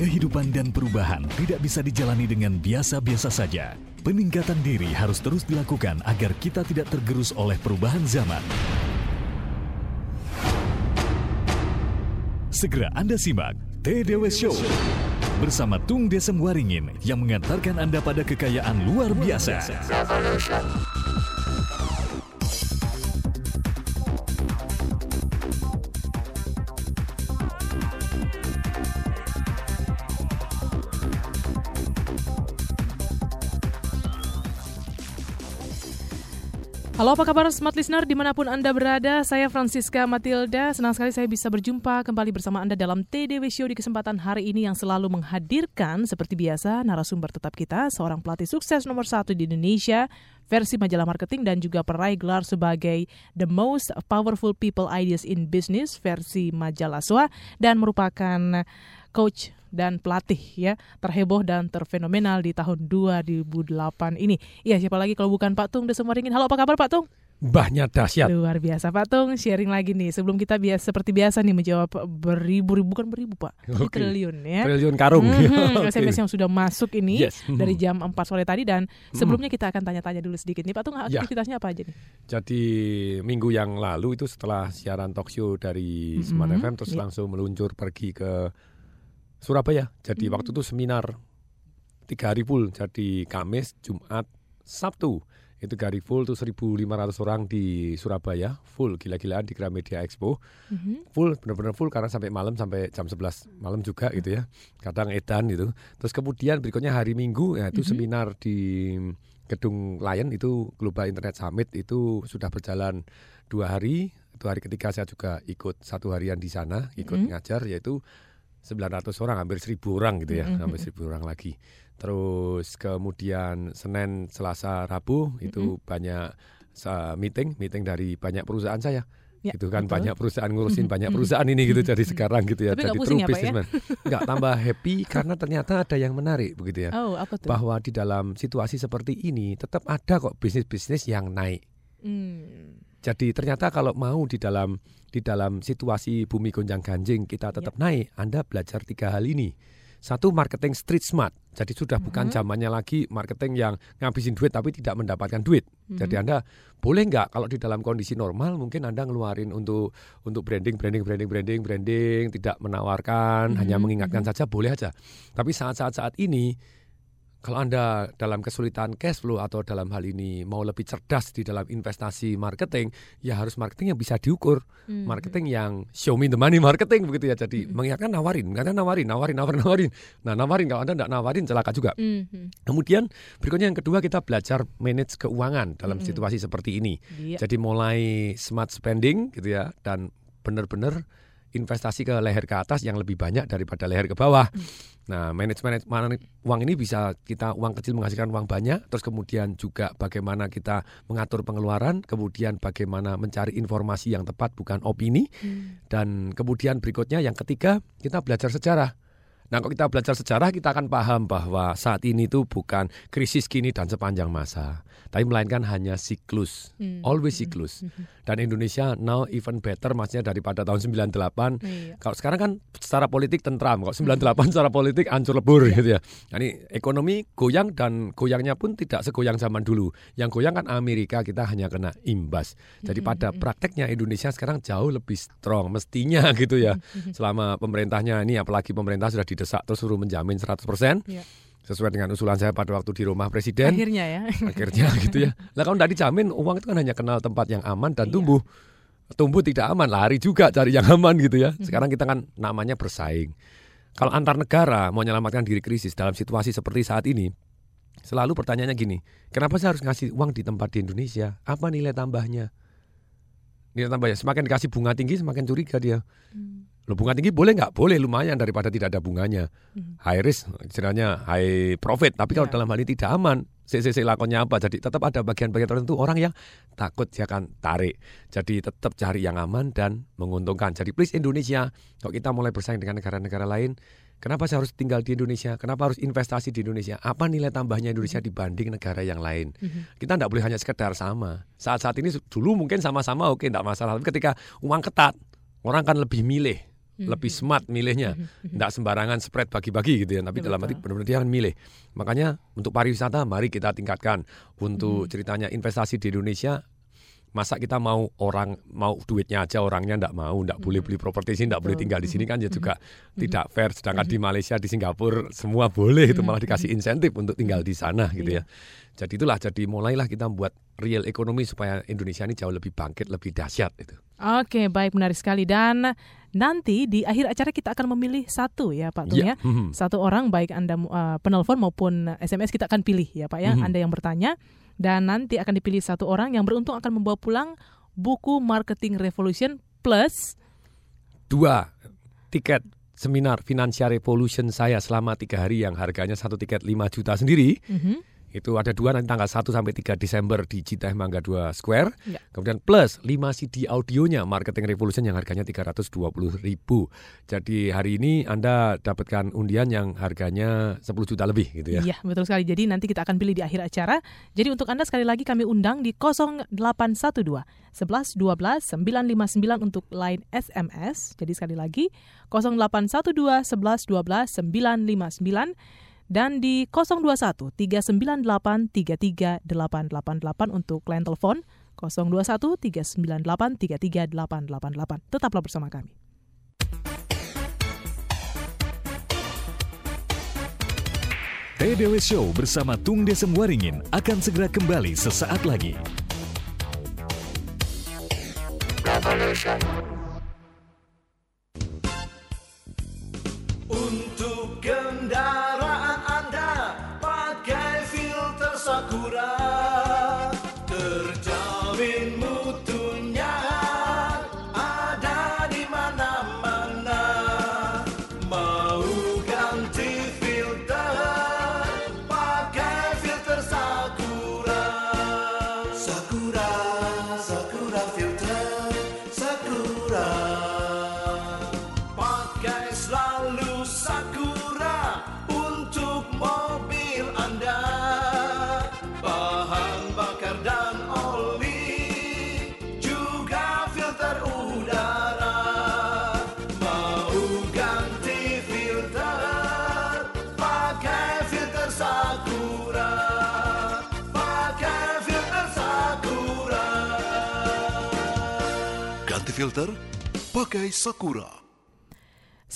Kehidupan dan perubahan tidak bisa dijalani dengan biasa-biasa saja. Peningkatan diri harus terus dilakukan agar kita tidak tergerus oleh perubahan zaman. Segera Anda simak TDW Show bersama Tung Desem Waringin yang mengantarkan Anda pada kekayaan luar biasa. Halo apa kabar Smart Listener? Di mana pun Anda berada, saya Francisca Matilda, senang sekali saya bisa berjumpa kembali bersama Anda dalam TDW Show di kesempatan hari ini yang selalu menghadirkan seperti biasa narasumber tetap kita, seorang pelatih sukses nomor satu di Indonesia, versi majalah marketing dan juga peraih gelar sebagai The Most Powerful People Ideas in Business versi majalah SWA dan merupakan coach dan pelatih ya terheboh dan terfenomenal di tahun 2008 ini. Iya siapa lagi kalau bukan Pak Tung semua ringin. Halo apa kabar Pak Tung? Banyak dahsyat. Luar biasa Pak Tung sharing lagi nih sebelum kita biasa seperti biasa nih menjawab beribu-ribu bukan beribu Pak okay. triliun ya triliun karung mm-hmm, okay. SMS yang sudah masuk ini yes. dari jam 4 sore tadi dan sebelumnya kita akan tanya-tanya dulu sedikit nih Pak Tung ya. aktivitasnya ya. apa aja nih jadi minggu yang lalu itu setelah siaran talk show dari Smart mm -hmm. FM terus yeah. langsung meluncur pergi ke Surabaya. Jadi hmm. waktu itu seminar tiga hari full. Jadi Kamis, Jumat, Sabtu itu hari full tuh 1.500 orang di Surabaya full gila-gilaan di Gramedia Expo mm-hmm. full benar-benar full karena sampai malam sampai jam 11 malam juga mm-hmm. gitu ya kadang edan gitu terus kemudian berikutnya hari Minggu ya itu mm-hmm. seminar di gedung Lion itu Global Internet Summit itu sudah berjalan dua hari itu hari ketiga saya juga ikut satu harian di sana ikut mm-hmm. ngajar yaitu 900 orang, hampir 1000 orang gitu ya, mm -hmm. hampir 1000 orang lagi. Terus kemudian Senin, Selasa, Rabu itu mm -hmm. banyak meeting, meeting dari banyak perusahaan saya. Ya, itu kan betul. banyak perusahaan ngurusin banyak perusahaan ini gitu jadi sekarang gitu ya. Tapi jadi true ya, businessman. Ya? Enggak tambah happy karena ternyata ada yang menarik begitu ya. Oh, apa tuh? Bahwa di dalam situasi seperti ini tetap ada kok bisnis-bisnis yang naik. Hmm. Jadi ternyata kalau mau di dalam di dalam situasi bumi gonjang ganjing kita tetap ya. naik, Anda belajar tiga hal ini. Satu marketing street smart. Jadi sudah mm -hmm. bukan zamannya lagi marketing yang ngabisin duit tapi tidak mendapatkan duit. Mm -hmm. Jadi Anda boleh nggak kalau di dalam kondisi normal mungkin Anda ngeluarin untuk untuk branding branding branding branding branding tidak menawarkan, mm -hmm. hanya mengingatkan mm -hmm. saja boleh aja. Tapi saat-saat saat ini kalau Anda dalam kesulitan cash flow atau dalam hal ini mau lebih cerdas di dalam investasi marketing, ya harus marketing yang bisa diukur. Hmm. Marketing yang show me the money marketing begitu ya. Jadi hmm. mengingatkan nawarin, karena nawarin, nawarin, nawarin, nawarin. Nah, nawarin kalau Anda tidak nawarin celaka juga. Hmm. Kemudian berikutnya yang kedua kita belajar manage keuangan dalam hmm. situasi seperti ini. Yeah. Jadi mulai smart spending gitu ya dan benar-benar investasi ke leher ke atas yang lebih banyak daripada leher ke bawah. Hmm. Nah, manajemen uang ini bisa kita uang kecil menghasilkan uang banyak, terus kemudian juga bagaimana kita mengatur pengeluaran, kemudian bagaimana mencari informasi yang tepat bukan opini, hmm. dan kemudian berikutnya yang ketiga kita belajar sejarah. Nah, kalau kita belajar sejarah, kita akan paham bahwa saat ini itu bukan krisis kini dan sepanjang masa, tapi melainkan hanya siklus, hmm. always hmm. siklus. Hmm. Dan Indonesia now even better, maksudnya daripada tahun 98. Iya. Kalau sekarang kan secara politik tentram, kalau 98 hmm. secara politik hancur lebur iya. gitu ya. Nah, ini ekonomi goyang dan goyangnya pun tidak segoyang zaman dulu. Yang goyang kan Amerika, kita hanya kena imbas. Jadi hmm. pada hmm. prakteknya Indonesia sekarang jauh lebih strong, mestinya gitu ya. Hmm. Selama pemerintahnya ini, apalagi pemerintah sudah di didesak terus suruh menjamin 100%. Ya. Sesuai dengan usulan saya pada waktu di rumah presiden. Akhirnya ya. Akhirnya gitu ya. Lah kalau tidak dijamin uang itu kan hanya kenal tempat yang aman dan iya. tumbuh. Tumbuh tidak aman, lari juga cari yang aman gitu ya. Sekarang kita kan namanya bersaing. Kalau antar negara mau menyelamatkan diri krisis dalam situasi seperti saat ini, selalu pertanyaannya gini, kenapa saya harus ngasih uang di tempat di Indonesia? Apa nilai tambahnya? Nilai tambahnya semakin dikasih bunga tinggi semakin curiga dia. Hmm. Lo bunga tinggi boleh nggak? Boleh lumayan daripada tidak ada bunganya. Hmm. High risk istilahnya high profit. Tapi kalau yeah. dalam hal ini tidak aman, CCC lakonnya apa? Jadi tetap ada bagian-bagian tertentu orang yang takut dia akan tarik. Jadi tetap cari yang aman dan menguntungkan. Jadi please Indonesia, kalau kita mulai bersaing dengan negara-negara lain, kenapa saya harus tinggal di Indonesia? Kenapa harus investasi di Indonesia? Apa nilai tambahnya Indonesia hmm. dibanding negara yang lain? Hmm. Kita tidak boleh hanya sekedar sama. Saat-saat ini dulu mungkin sama-sama oke, tidak masalah. Tapi ketika uang ketat, orang akan lebih milih lebih smart milihnya, tidak sembarangan spread bagi-bagi gitu ya. Tapi dalam arti benar-benar dia akan milih. Makanya untuk pariwisata mari kita tingkatkan. Untuk ceritanya investasi di Indonesia masa kita mau orang mau duitnya aja orangnya ndak mau ndak boleh beli properti sini ndak boleh tinggal di sini kan ya juga tidak fair. Sedangkan di Malaysia di Singapura semua boleh itu malah dikasih insentif untuk tinggal di sana gitu ya. Jadi itulah jadi mulailah kita buat real ekonomi supaya Indonesia ini jauh lebih bangkit lebih dahsyat itu Oke, baik menarik sekali. Dan nanti di akhir acara kita akan memilih satu ya Pak Tung Ya. ya. Satu orang baik Anda uh, penelpon maupun SMS kita akan pilih ya Pak ya. Mhm. Anda yang bertanya dan nanti akan dipilih satu orang yang beruntung akan membawa pulang buku Marketing Revolution plus dua tiket seminar Financial Revolution saya selama tiga hari yang harganya satu tiket 5 juta sendiri Mhm. Itu ada dua nanti tanggal 1 sampai 3 Desember di Citeh Mangga 2 Square. Ya. Kemudian plus 5 CD audionya Marketing Revolution yang harganya 320 ribu. Jadi hari ini Anda dapatkan undian yang harganya 10 juta lebih gitu ya. Iya, betul sekali. Jadi nanti kita akan pilih di akhir acara. Jadi untuk Anda sekali lagi kami undang di 0812 11 12 959 untuk line SMS. Jadi sekali lagi 0812 11 12 959 dan di 021 398 33888 untuk line telepon 021 398 33888. Tetaplah bersama kami. TDW Show bersama Tung Desem Waringin akan segera kembali sesaat lagi.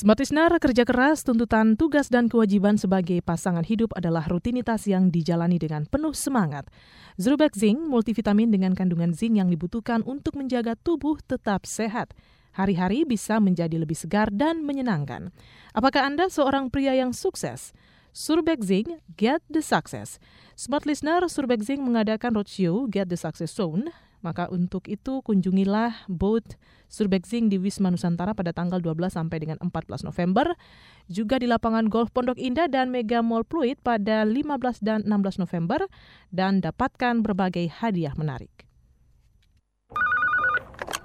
Smart Listener, kerja keras, tuntutan tugas dan kewajiban sebagai pasangan hidup adalah rutinitas yang dijalani dengan penuh semangat. Zrubex Zinc, multivitamin dengan kandungan zinc yang dibutuhkan untuk menjaga tubuh tetap sehat. Hari-hari bisa menjadi lebih segar dan menyenangkan. Apakah Anda seorang pria yang sukses? Surbex Zinc, Get the Success. Smart Listener, Surbex Zinc mengadakan roadshow Get the Success Zone maka untuk itu kunjungilah booth Surbexing di Wisma Nusantara pada tanggal 12 sampai dengan 14 November. Juga di lapangan golf Pondok Indah dan Mega Mall Pluit pada 15 dan 16 November. Dan dapatkan berbagai hadiah menarik.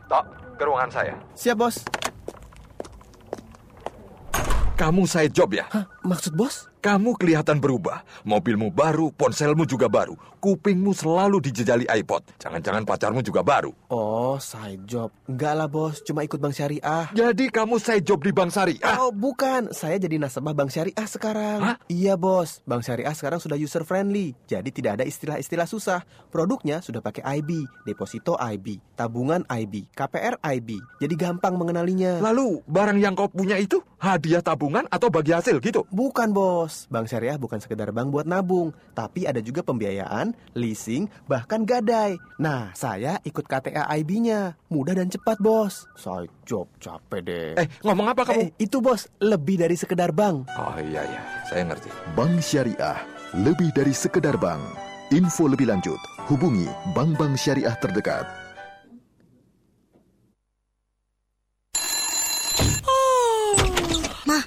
Tok, ke ruangan saya. Siap, Bos. Kamu saya job ya? Hah, maksud Bos? Kamu kelihatan berubah. Mobilmu baru, ponselmu juga baru. Kupingmu selalu dijejali iPod. Jangan-jangan pacarmu juga baru. Oh, side job. Enggak lah, Bos. Cuma ikut Bank Syariah. Jadi kamu saya job di Bank Syariah. Oh, bukan. Saya jadi nasabah Bank Syariah sekarang. Hah? Iya, Bos. Bank Syariah sekarang sudah user friendly. Jadi tidak ada istilah-istilah susah. Produknya sudah pakai IB, deposito IB, tabungan IB, KPR IB. Jadi gampang mengenalinya. Lalu, barang yang kau punya itu hadiah tabungan atau bagi hasil gitu? Bukan bos, Bank Syariah bukan sekedar bank buat nabung, tapi ada juga pembiayaan, leasing, bahkan gadai. Nah, saya ikut KTA IB-nya, mudah dan cepat bos. Saya job capek deh. Eh, ngomong apa kamu? Eh, itu bos, lebih dari sekedar bank. Oh iya, iya. Saya ngerti. Bank Syariah, lebih dari sekedar bank. Info lebih lanjut, hubungi bank-bank syariah terdekat. Mah,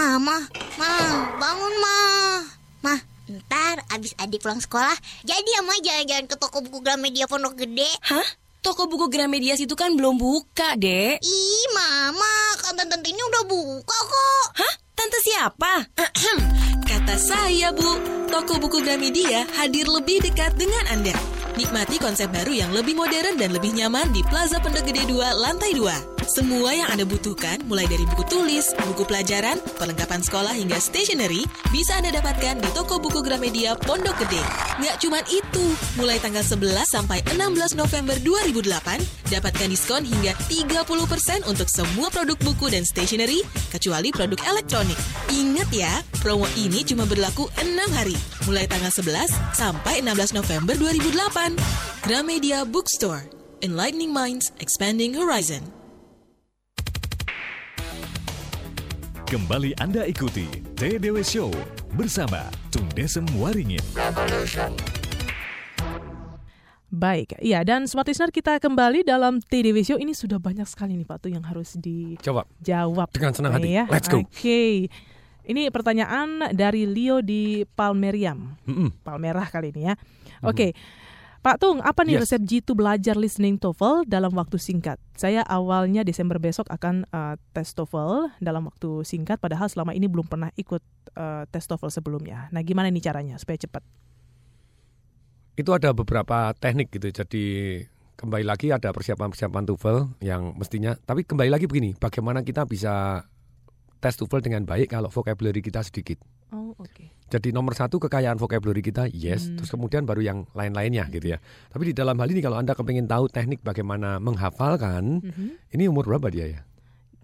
mama, ma, bangun mah. Mah, ntar abis adik pulang sekolah, jadi ya mah jalan-jalan ke toko buku Gramedia Pondok Gede. Hah? Toko buku Gramedia itu kan belum buka, Dek. Ih, mama, kan tante ini udah buka kok. Hah? Tante siapa? Kata saya, Bu. Toko buku Gramedia hadir lebih dekat dengan Anda. Nikmati konsep baru yang lebih modern dan lebih nyaman di Plaza Pondok Gede 2, lantai 2. Semua yang Anda butuhkan, mulai dari buku tulis, buku pelajaran, perlengkapan sekolah hingga stationery, bisa Anda dapatkan di toko buku Gramedia Pondok Gede. Nggak cuma itu, mulai tanggal 11 sampai 16 November 2008, dapatkan diskon hingga 30% untuk semua produk buku dan stationery, kecuali produk elektronik. Ingat ya, promo ini cuma berlaku 6 hari, mulai tanggal 11 sampai 16 November 2008. Gramedia Bookstore, Enlightening Minds, Expanding Horizon. Kembali Anda ikuti TDW Show bersama Tung Desem Waringin. Baik, ya dan Smart Listener kita kembali dalam TDW Show ini sudah banyak sekali nih Pak tuh yang harus dijawab. Jawab. Dengan senang hati. Ya. Let's go. Oke. Ini pertanyaan dari Leo di Palmeriam. Mm-mm. Palmerah kali ini ya. Oke. Pak Tung, apa nih Yes. resep jitu belajar listening TOEFL dalam waktu singkat? Saya awalnya Desember besok akan uh, tes TOEFL dalam waktu singkat, padahal selama ini belum pernah ikut uh, tes TOEFL sebelumnya. Nah, gimana nih caranya supaya cepat? Itu ada beberapa teknik gitu. Jadi kembali lagi ada persiapan-persiapan TOEFL yang mestinya. Tapi kembali lagi begini, bagaimana kita bisa tes TOEFL dengan baik kalau vocabulary kita sedikit. Oh, oke. Jadi nomor satu kekayaan vocabulary kita yes, Hmm. terus kemudian baru yang lain-lainnya gitu ya. Tapi di dalam hal ini kalau anda kepengen tahu teknik bagaimana menghafalkan, Mhm. ini umur berapa dia ya?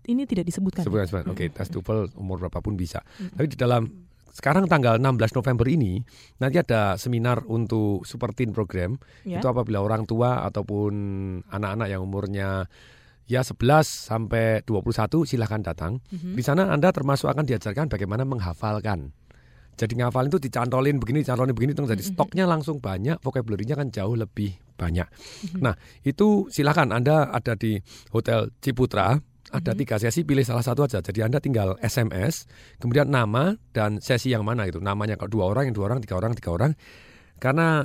Ini tidak disebutkan. Sebulan, ya? sebulan. Oke, Mhm. tes TOEFL umur berapapun bisa. Tapi di dalam sekarang tanggal 16 November ini nanti ada seminar untuk super teen program. Ya. Itu apabila orang tua ataupun anak-anak yang umurnya ya 11 sampai 21 silahkan datang. Mhm. Di sana Anda termasuk akan diajarkan bagaimana menghafalkan. Jadi ngafalin itu dicantolin begini, dicantolin begini, terus jadi Mhm. stoknya langsung banyak, vocabulary-nya kan jauh lebih banyak. Nah, itu silakan Anda ada di Hotel Ciputra, ada Mhm. tiga sesi, pilih salah satu aja. Jadi Anda tinggal SMS, kemudian nama dan sesi yang mana itu. Namanya kalau dua orang, yang dua orang, tiga orang, tiga orang. Karena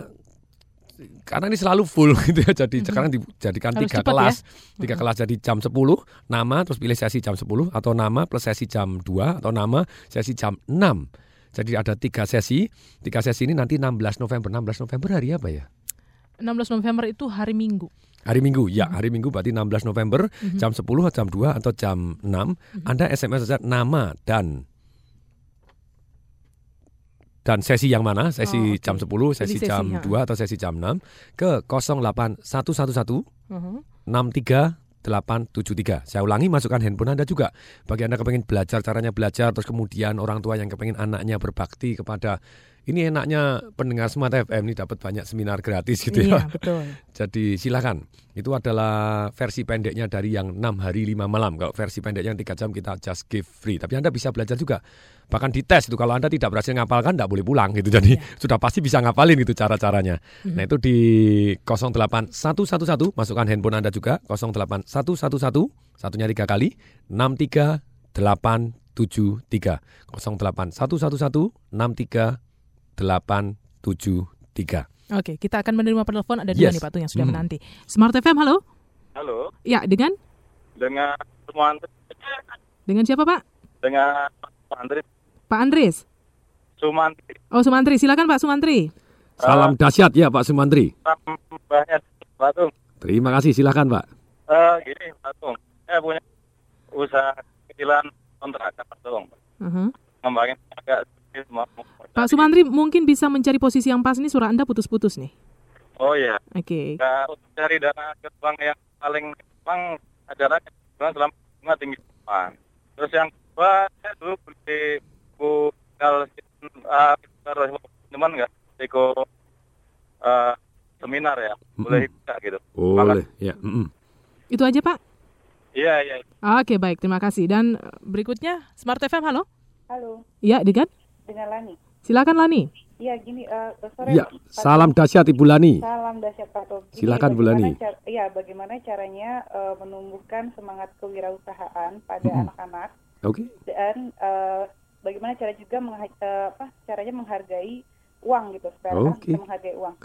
karena ini selalu full gitu ya. Jadi Mhm. sekarang dijadikan Harus tiga kelas. ya. Tiga kelas jadi jam 10, nama terus pilih sesi jam 10 atau nama plus sesi jam 2 atau nama sesi jam 6. Jadi ada tiga sesi. Tiga sesi ini nanti 16 November. 16 November hari apa ya? 16 November itu hari Minggu. Hari Minggu, ya mhm. hari Minggu berarti 16 November mm -hmm. jam 10 atau jam 2 atau jam 6 mm -hmm. Anda SMS saja nama dan dan sesi yang mana? Sesi oh, okay. jam 10, sesi, sesi jam ya. 2 atau sesi jam 6 ke 08111 uh -huh. 63 873. Saya ulangi masukkan handphone Anda juga. Bagi Anda kepengen belajar caranya belajar terus kemudian orang tua yang kepengen anaknya berbakti kepada ini enaknya pendengar Smart FM ini dapat banyak seminar gratis gitu ya. Iya, betul. Jadi silakan. Itu adalah versi pendeknya dari yang 6 hari 5 malam. Kalau versi pendeknya yang 3 jam kita just give free. Tapi Anda bisa belajar juga. Bahkan di tes itu kalau Anda tidak berhasil ngapalkan tidak boleh pulang gitu. Jadi sudah pasti bisa ngapalin gitu cara-caranya. Nah, itu di 08111 masukkan handphone Anda juga 08111 satunya tiga kali 63873 08111 63873. Oke, kita akan menerima penelpon ada dua Yes. nih Pak Tung yang sudah Hmm. menanti. Smart FM, halo? Halo, Ya, dengan dengan Sumantri, dengan siapa Pak? dengan Sumantri, Pak Andris. Sumantri, Oh, Sumantri. Silakan Pak Sumantri. Salam dahsyat ya Pak Sumantri. banyak Batung. Terima kasih silakan Pak. Eh, gini Batung, saya punya usaha kecilan kontrakan Batung. Mhm. Ngembangin agak sedikit mau. Pak Sumantri mungkin bisa mencari posisi yang pas nih suara Anda putus-putus nih. Oh iya, Oke. Nah, untuk cari dana ke bank yang paling gampang adalah dengan selama bunga tinggi depan. Terus yang kedua, saya dulu beli buku tinggal uh, teman nggak? Eko uh, seminar ya, boleh bisa gitu. Boleh, ya. mm-mm. Itu aja Pak. Iya iya. Oke, baik. Terima kasih. Dan eh, berikutnya Smart FM, halo? Halo, Ya, dengan? Dengan Lani. Silakan Lani. Iya gini, eh, sore. Ya, Pak salam dahsyat Ibu Lani. Salam dahsyat Pak. Gini, Silakan, Bu Lani. car- Iya, bagaimana caranya eh, menumbuhkan semangat kewirausahaan pada anak-anak Oke. dan eh, bagaimana cara juga mengha- eh, apa caranya menghargai uang gitu supaya Oke. bisa menghargai uang.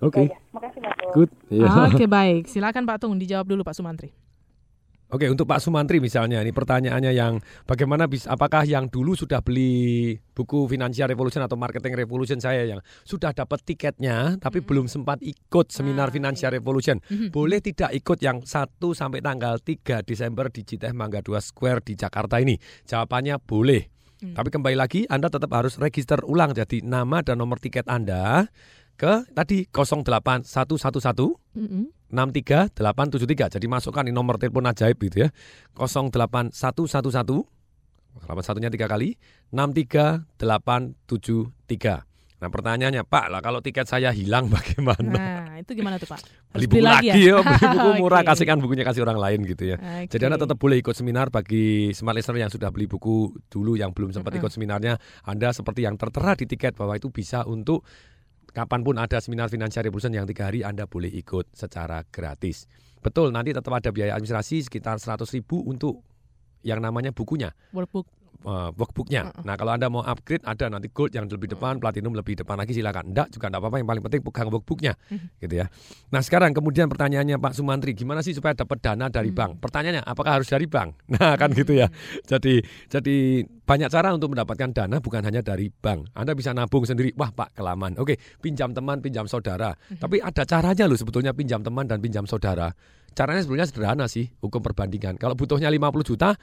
Oke. Itu aja. Makasih Pak Tom. Good. Ya. Oke, baik. Silakan Pak Tung dijawab dulu Pak Sumantri. Oke, untuk Pak Sumantri misalnya, ini pertanyaannya yang bagaimana bisa, apakah yang dulu sudah beli buku Financial Revolution atau Marketing Revolution saya yang sudah dapat tiketnya, tapi Hmm. belum sempat ikut seminar Ah, Financial iya. Revolution, Mhm. boleh tidak ikut yang 1 sampai tanggal 3 Desember di Citeh Mangga 2 Square di Jakarta ini? Jawabannya boleh. Hmm. Tapi kembali lagi Anda tetap harus register ulang jadi nama dan nomor tiket Anda ke tadi 08111 Mm-mm. 63873. Jadi masukkan ini nomor telepon ajaib gitu ya. 08111 Selamat satunya tiga kali 63873. Nah pertanyaannya Pak lah kalau tiket saya hilang bagaimana? Nah, itu gimana tuh Pak? Beli buku lagi ya, beli buku murah Oke. kasihkan bukunya kasih orang lain gitu ya. Oke. Jadi Anda tetap boleh ikut seminar bagi smart listener yang sudah beli buku dulu yang belum sempat Mm-mm. ikut seminarnya. Anda seperti yang tertera di tiket bahwa itu bisa untuk kapan pun ada seminar Financial Revolution yang tiga hari Anda boleh ikut secara gratis. Betul, nanti tetap ada biaya administrasi sekitar 100 ribu untuk yang namanya bukunya Workbook. Uh, workbooknya. Nah kalau anda mau upgrade ada nanti gold yang lebih depan, platinum lebih depan lagi silakan. Enggak juga enggak apa-apa. Yang paling penting pegang workbooknya, gitu ya. Nah sekarang kemudian pertanyaannya Pak Sumantri, gimana sih supaya dapat dana dari bank? Pertanyaannya apakah harus dari bank? Nah kan gitu ya. Jadi jadi banyak cara untuk mendapatkan dana bukan hanya dari bank. Anda bisa nabung sendiri. Wah Pak kelamaan. Oke pinjam teman, pinjam saudara. Tapi ada caranya loh sebetulnya pinjam teman dan pinjam saudara. Caranya sebenarnya sederhana sih hukum perbandingan. Kalau butuhnya 50 juta,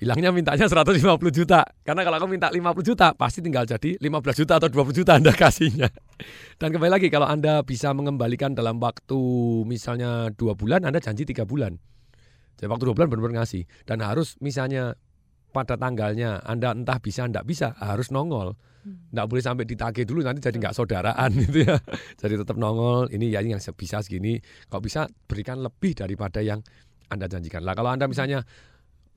bilangnya mintanya 150 juta. Karena kalau kamu minta 50 juta, pasti tinggal jadi 15 juta atau 20 juta Anda kasihnya. Dan kembali lagi, kalau Anda bisa mengembalikan dalam waktu misalnya dua bulan, Anda janji tiga bulan. Jadi waktu dua bulan benar-benar ngasih. Dan harus misalnya pada tanggalnya Anda entah bisa, enggak bisa, harus nongol. Enggak boleh sampai ditagih dulu nanti jadi nggak saudaraan gitu ya. Jadi tetap nongol, ini ya yang bisa segini. Kalau bisa berikan lebih daripada yang Anda janjikan. Lah kalau Anda misalnya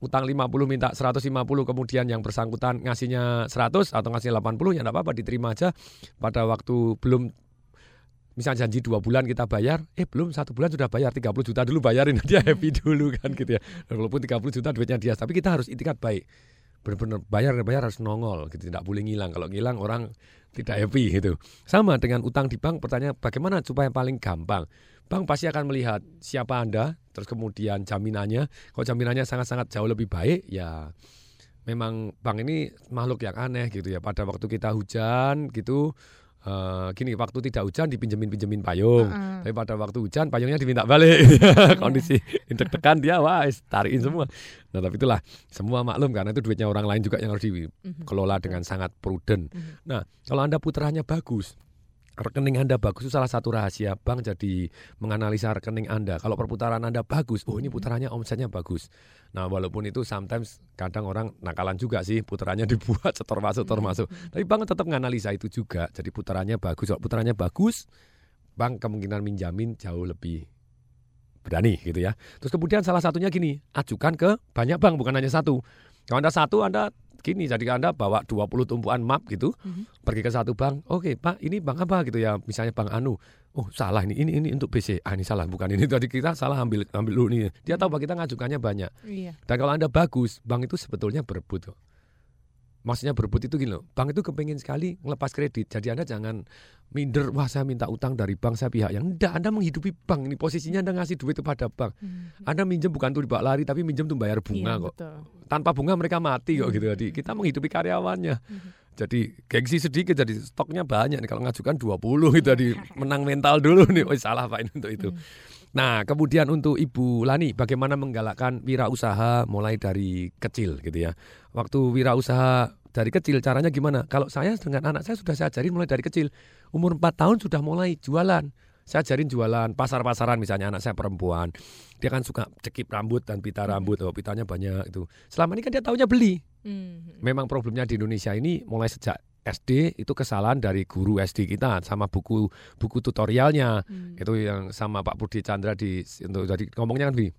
utang 50 minta 150 kemudian yang bersangkutan ngasihnya 100 atau ngasih 80 ya enggak apa-apa diterima aja. Pada waktu belum misalnya janji dua bulan kita bayar eh belum satu bulan sudah bayar 30 juta dulu bayarin dia happy dulu kan gitu ya. Walaupun 30 juta duitnya dia tapi kita harus itikat baik. Benar-benar bayar bayar harus nongol gitu tidak boleh ngilang. Kalau ngilang orang tidak happy gitu. Sama dengan utang di bank pertanyaan bagaimana supaya paling gampang? Bank pasti akan melihat siapa anda terus kemudian jaminannya. Kalau jaminannya sangat-sangat jauh lebih baik ya memang bank ini makhluk yang aneh gitu ya. Pada waktu kita hujan gitu eh, gini waktu tidak hujan dipinjemin pinjemin payung. Heeh. tapi pada waktu hujan payungnya diminta balik. Kondisi deg-degan dia wah tarikin semua. Nah tapi itulah semua maklum karena itu duitnya orang lain juga yang harus dikelola dengan sangat prudent. Nah kalau anda putranya bagus rekening Anda bagus itu salah satu rahasia bank jadi menganalisa rekening Anda. Kalau perputaran Anda bagus, oh ini putarannya omsetnya bagus. Nah walaupun itu sometimes kadang orang nakalan juga sih putarannya dibuat setor masuk setor masuk. Tapi bank tetap menganalisa itu juga. Jadi putarannya bagus. Kalau putarannya bagus, bank kemungkinan minjamin jauh lebih berani gitu ya. Terus kemudian salah satunya gini, ajukan ke banyak bank bukan hanya satu. Kalau Anda satu Anda gini jadi Anda bawa 20 tumpuan map gitu, pergi ke satu bank. Oke, Pak, ini bank apa gitu ya? Misalnya bank Anu. Oh, salah ini. Ini ini untuk BC. Ah, ini salah, bukan ini tadi kita salah ambil ambil dulu nih. Dia tahu bahwa kita ngajukannya banyak. Iya. Dan kalau Anda bagus, bank itu sebetulnya berebut kok. Maksudnya berebut itu gini loh, bank itu kepengen sekali ngelepas kredit. Jadi Anda jangan minder, wah saya minta utang dari bank saya pihak yang enggak. Anda menghidupi bank, ini posisinya Anda ngasih duit kepada bank. Anda minjem bukan untuk dibawa lari, tapi minjem untuk bayar bunga Iya, kok. betul. Tanpa bunga mereka mati kok gitu. Jadi kita menghidupi karyawannya. Jadi gengsi sedikit, jadi stoknya banyak nih. Kalau ngajukan 20 gitu, jadi menang mental dulu nih. Oh salah Pak ini untuk itu. Nah, kemudian untuk Ibu Lani, bagaimana menggalakkan wirausaha mulai dari kecil gitu ya. Waktu wirausaha dari kecil caranya gimana? Kalau saya dengan anak saya sudah saya ajarin mulai dari kecil. Umur 4 tahun sudah mulai jualan. Saya ajarin jualan pasar-pasaran misalnya anak saya perempuan. Dia kan suka cekip rambut dan pita rambut, oh pitanya banyak itu. Selama ini kan dia taunya beli. Hmm. Memang problemnya di Indonesia ini mulai sejak SD itu kesalahan dari guru SD kita sama buku buku tutorialnya Hmm. itu yang sama Pak Budi Chandra di untuk jadi ngomongnya kan begini.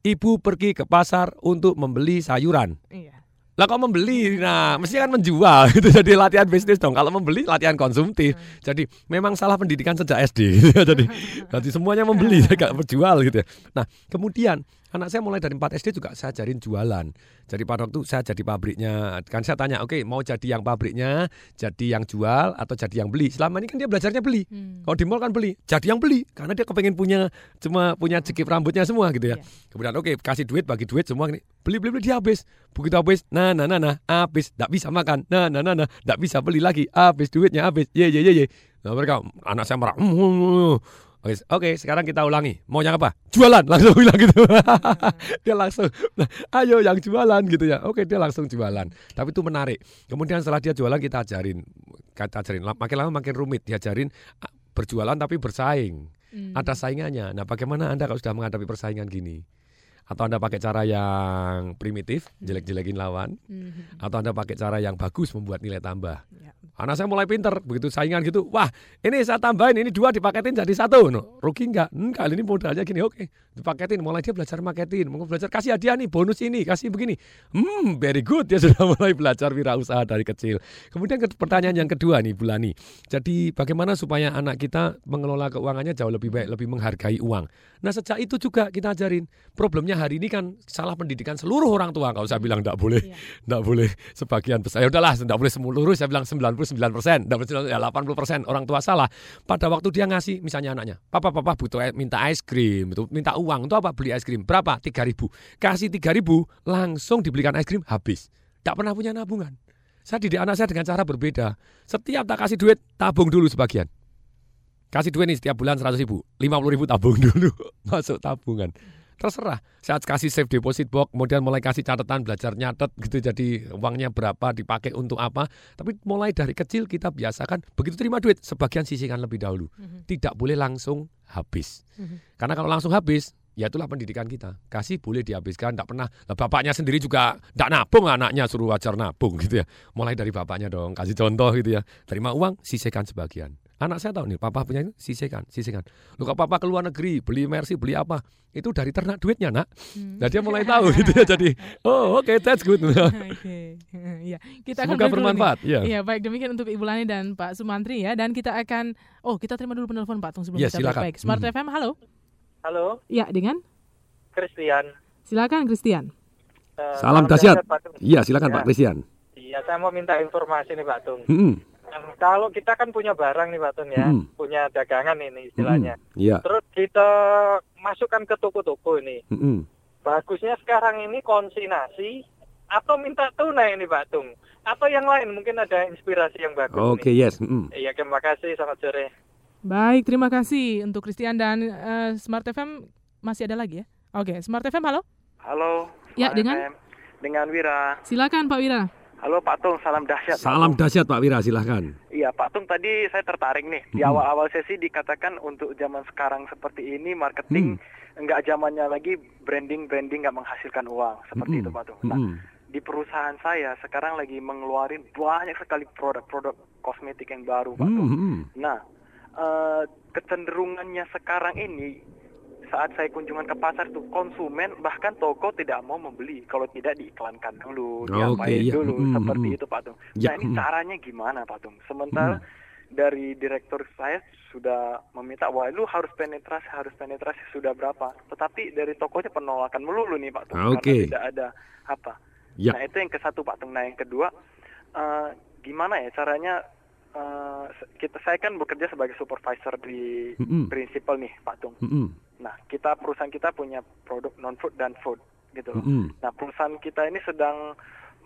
Ibu pergi ke pasar untuk membeli sayuran. Iya. Lah kok membeli? Nah, mestinya kan menjual itu jadi latihan bisnis dong. Kalau membeli latihan konsumtif. Jadi memang salah pendidikan sejak SD. jadi jadi semuanya membeli, gak berjual gitu. ya. Nah, kemudian Anak saya mulai dari 4 SD juga saya ajarin jualan. Jadi pada waktu saya jadi pabriknya, kan saya tanya, oke mau jadi yang pabriknya, jadi yang jual atau jadi yang beli. Selama ini kan dia belajarnya beli. Hmm. Kalau di mall kan beli, jadi yang beli karena dia kepengen punya cuma punya jekip rambutnya semua gitu ya. Iya. Kemudian oke kasih duit bagi duit semua ini beli beli beli dia habis. Begitu habis, nah nah nah nah habis, tidak bisa makan, nah nah nah nah tidak bisa beli lagi, habis duitnya habis, ye ye ye ye. Nah mereka anak saya marah. "Mm, mm, mm." Oke, oke, sekarang kita ulangi. Mau yang apa? Jualan, langsung bilang gitu. dia langsung, "Nah, ayo yang jualan gitu ya. Oke, dia langsung jualan. Tapi itu menarik. Kemudian setelah dia jualan kita ajarin, kita ajarin. Makin lama makin rumit. Diajarin ah, berjualan tapi bersaing. Hmm. Ada saingannya. Nah, bagaimana anda kalau sudah menghadapi persaingan gini? Atau anda pakai cara yang primitif, jelek-jelekin lawan? Mhm. Atau anda pakai cara yang bagus membuat nilai tambah? Ya. Anak saya mulai pinter, begitu saingan gitu, wah ini saya tambahin, ini dua dipaketin jadi satu, no. rugi nggak? Enggak, ini modalnya gini, oke, dipaketin, mulai dia belajar marketing, mau belajar kasih hadiah nih, bonus ini, kasih begini, hmm, very good, dia sudah mulai belajar wirausaha dari kecil. Kemudian ke- pertanyaan yang kedua nih, Bulani, jadi bagaimana supaya anak kita mengelola keuangannya jauh lebih baik, lebih menghargai uang. Nah sejak itu juga kita ajarin, problemnya hari ini kan salah pendidikan seluruh orang tua, kalau saya bilang enggak boleh, Iya. enggak boleh sebagian besar, ya udahlah, enggak boleh seluruh, saya bilang 99 persen, ya 80 persen orang tua salah. Pada waktu dia ngasih, misalnya anaknya, papa papa butuh minta es krim, itu minta uang, itu apa? Beli es krim, berapa? 3 ribu. Kasih 3 ribu, langsung dibelikan es krim, habis. Tidak pernah punya nabungan. Saya didik anak saya dengan cara berbeda. Setiap tak kasih duit, tabung dulu sebagian. Kasih duit nih setiap bulan 100 ribu, 50 ribu tabung dulu, masuk tabungan. Terserah, saat kasih safe deposit box, kemudian mulai kasih catatan, belajar nyatet gitu, jadi uangnya berapa, dipakai untuk apa. Tapi mulai dari kecil kita biasakan, begitu terima duit, sebagian sisihkan lebih dahulu. Tidak boleh langsung habis. Karena kalau langsung habis, ya itulah pendidikan kita. Kasih boleh dihabiskan, tidak pernah. Bapaknya sendiri juga tidak nabung anaknya, suruh wajar nabung gitu ya. Mulai dari bapaknya dong, kasih contoh gitu ya. Terima uang, sisihkan sebagian. Anak saya tahu nih, papa punya ini, sisihkan, sisihkan. Lu kalau papa ke luar negeri, beli Mercy, beli apa, itu dari ternak duitnya nak. Nah dia mulai tahu gitu ya, jadi, oh oke, that's good. Oke, ya kita akan Semoga dulu bermanfaat, ya. Iya, baik demikian untuk Ibu Lani dan Pak Sumantri ya. Dan kita akan, oh kita terima dulu penelpon Pak Tung sebelum Ya, kita silakan. Baik, Smart Mhm. FM, halo. Halo, Ya, dengan Christian. silakan Christian. Eh, Salam dahsyat. Iya, silakan Ya. Pak Christian. Iya, saya mau minta informasi nih Pak Tung. Hmm, Kalau kita kan punya barang nih Pak Tung ya, Mm-mm. punya dagangan ini istilahnya. hmm, Iya. Terus kita masukkan ke toko-toko ini. Hmm, Bagusnya sekarang ini konsinasi atau minta tunai nih Pak Tung. Atau yang lain mungkin ada inspirasi yang bagus Oke, nih. yes. Hmm. Iya, terima kasih. Selamat sore. Baik, terima kasih untuk Christian dan eh, Smart FM masih ada lagi ya. Oke, Smart FM, halo. Halo. Ya, dengan? FM. Dengan Wira. Silakan Pak Wira. Halo Pak Tung, salam dahsyat. Salam dahsyat Pak Wira, silahkan. Iya Pak Tung tadi saya tertarik nih di awal-awal sesi dikatakan untuk zaman sekarang seperti ini marketing enggak zamannya lagi branding branding nggak menghasilkan uang seperti Mm-mm. itu Pak Tung. Nah Mm-mm. di perusahaan saya sekarang lagi mengeluarin banyak sekali produk-produk kosmetik yang baru Pak Tung. Hmm, hmm. Nah eh, kecenderungannya sekarang ini saat saya kunjungan ke pasar itu konsumen bahkan toko tidak mau membeli kalau tidak diiklankan dulu, Oke, diapain iya. dulu Mm, seperti mm. itu Pak Tung. Ya, Nah ini mm. caranya gimana Pak Tung? Sementara dari direktur saya sudah meminta wah lu harus penetrasi harus penetrasi sudah berapa, tetapi dari tokonya penolakan melulu nih Pak Tung Ah, Oke. karena tidak ada apa. Ya. Nah itu yang ke satu Pak Tung. Nah yang kedua eh, gimana ya caranya eh, kita saya kan bekerja sebagai supervisor di Mm-mm. prinsipal nih Pak Tung. Hmm, Nah kita perusahaan kita punya produk non food dan food gitu loh. Mm-mm. Nah perusahaan kita ini sedang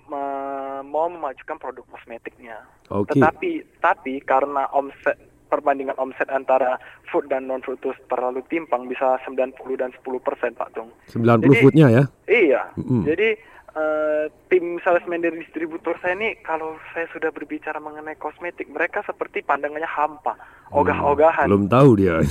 me- mau memajukan produk kosmetiknya. Oke. Tetapi tapi karena omset perbandingan omset antara food dan non food itu terlalu timpang bisa 90 dan 10 persen Pak Tung. 90 Jadi- footnya ya. Iya. Mm-mm. Jadi eh, tim salesman dari distributor saya ini kalau saya sudah berbicara mengenai kosmetik mereka seperti pandangannya hampa, ogah-ogahan. Belum tahu dia.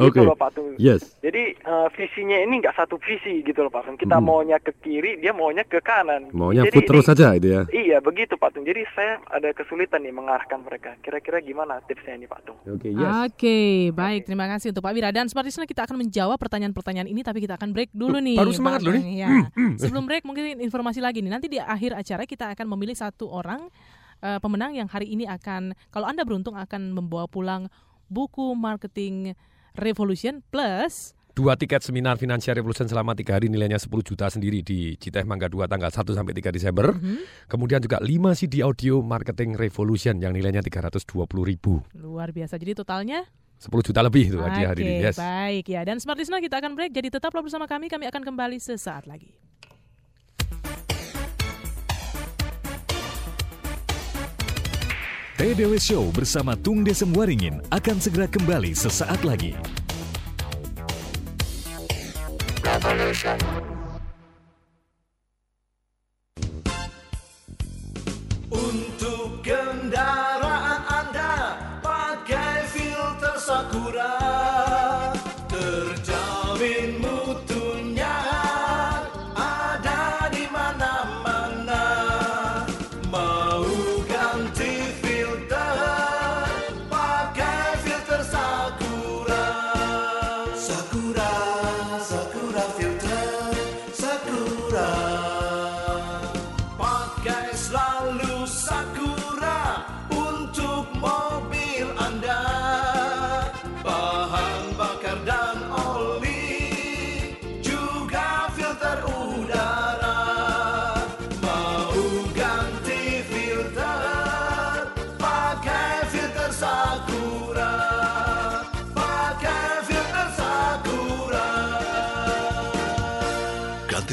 Oke. Gitu loh Pak Tung. Yes. Jadi eh, visinya ini nggak satu visi gitu loh Pak Tung. Kita Mm. maunya ke kiri, dia maunya ke kanan. Maunya Jadi ini- terus saja itu ya. Iya begitu Pak Tung. Jadi saya ada kesulitan nih mengarahkan mereka. Kira-kira gimana tipsnya ini Pak Tung? Oke, Oke, baik. Terima kasih untuk Pak Wira. Dan Listener kita akan menjawab pertanyaan-pertanyaan ini, tapi kita akan break dulu nih. baru semangat loh nih. Abang. Hmm, Ya. Sebelum break mungkin informasi lagi nih. Nanti di akhir acara kita akan memilih satu orang eh, pemenang yang hari ini akan, kalau Anda beruntung akan membawa pulang buku marketing Revolution plus dua tiket seminar Financial Revolution selama tiga hari nilainya 10 juta sendiri di GTF Mangga 2 tanggal 1 sampai 3 Desember. Mhm. Kemudian juga 5 CD audio Marketing Revolution yang nilainya 320 ribu. Luar biasa. Jadi totalnya 10 juta lebih itu hadiah hari ini. Yes. baik ya. Dan Smart Listener kita akan break. Jadi tetaplah bersama kami. Kami akan kembali sesaat lagi. TDW Show bersama Tung Desem Waringin akan segera kembali sesaat lagi.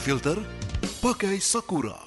Filter, pakai Sakura.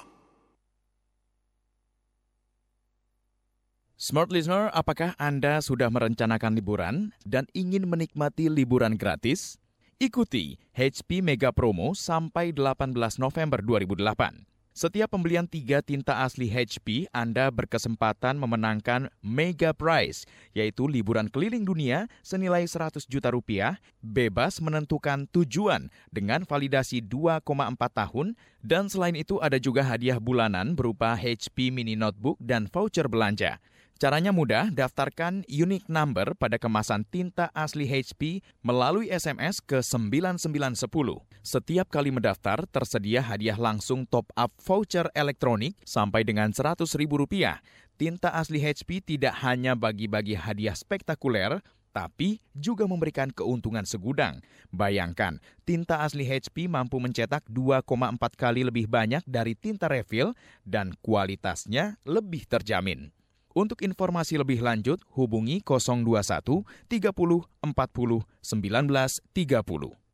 Smart Listener, apakah Anda sudah merencanakan liburan dan ingin menikmati liburan gratis? Ikuti HP Mega Promo sampai 18 November 2008. Setiap pembelian tiga tinta asli HP, Anda berkesempatan memenangkan Mega Prize, yaitu liburan keliling dunia senilai 100 juta rupiah, bebas menentukan tujuan dengan validasi 2,4 tahun, dan selain itu ada juga hadiah bulanan berupa HP Mini Notebook dan voucher belanja. Caranya mudah, daftarkan unique number pada kemasan tinta asli HP melalui SMS ke 9910. Setiap kali mendaftar, tersedia hadiah langsung top up voucher elektronik sampai dengan Rp100.000. Tinta asli HP tidak hanya bagi-bagi hadiah spektakuler, tapi juga memberikan keuntungan segudang. Bayangkan, tinta asli HP mampu mencetak 2,4 kali lebih banyak dari tinta refill dan kualitasnya lebih terjamin. Untuk informasi lebih lanjut, hubungi 021 30 40 19 30.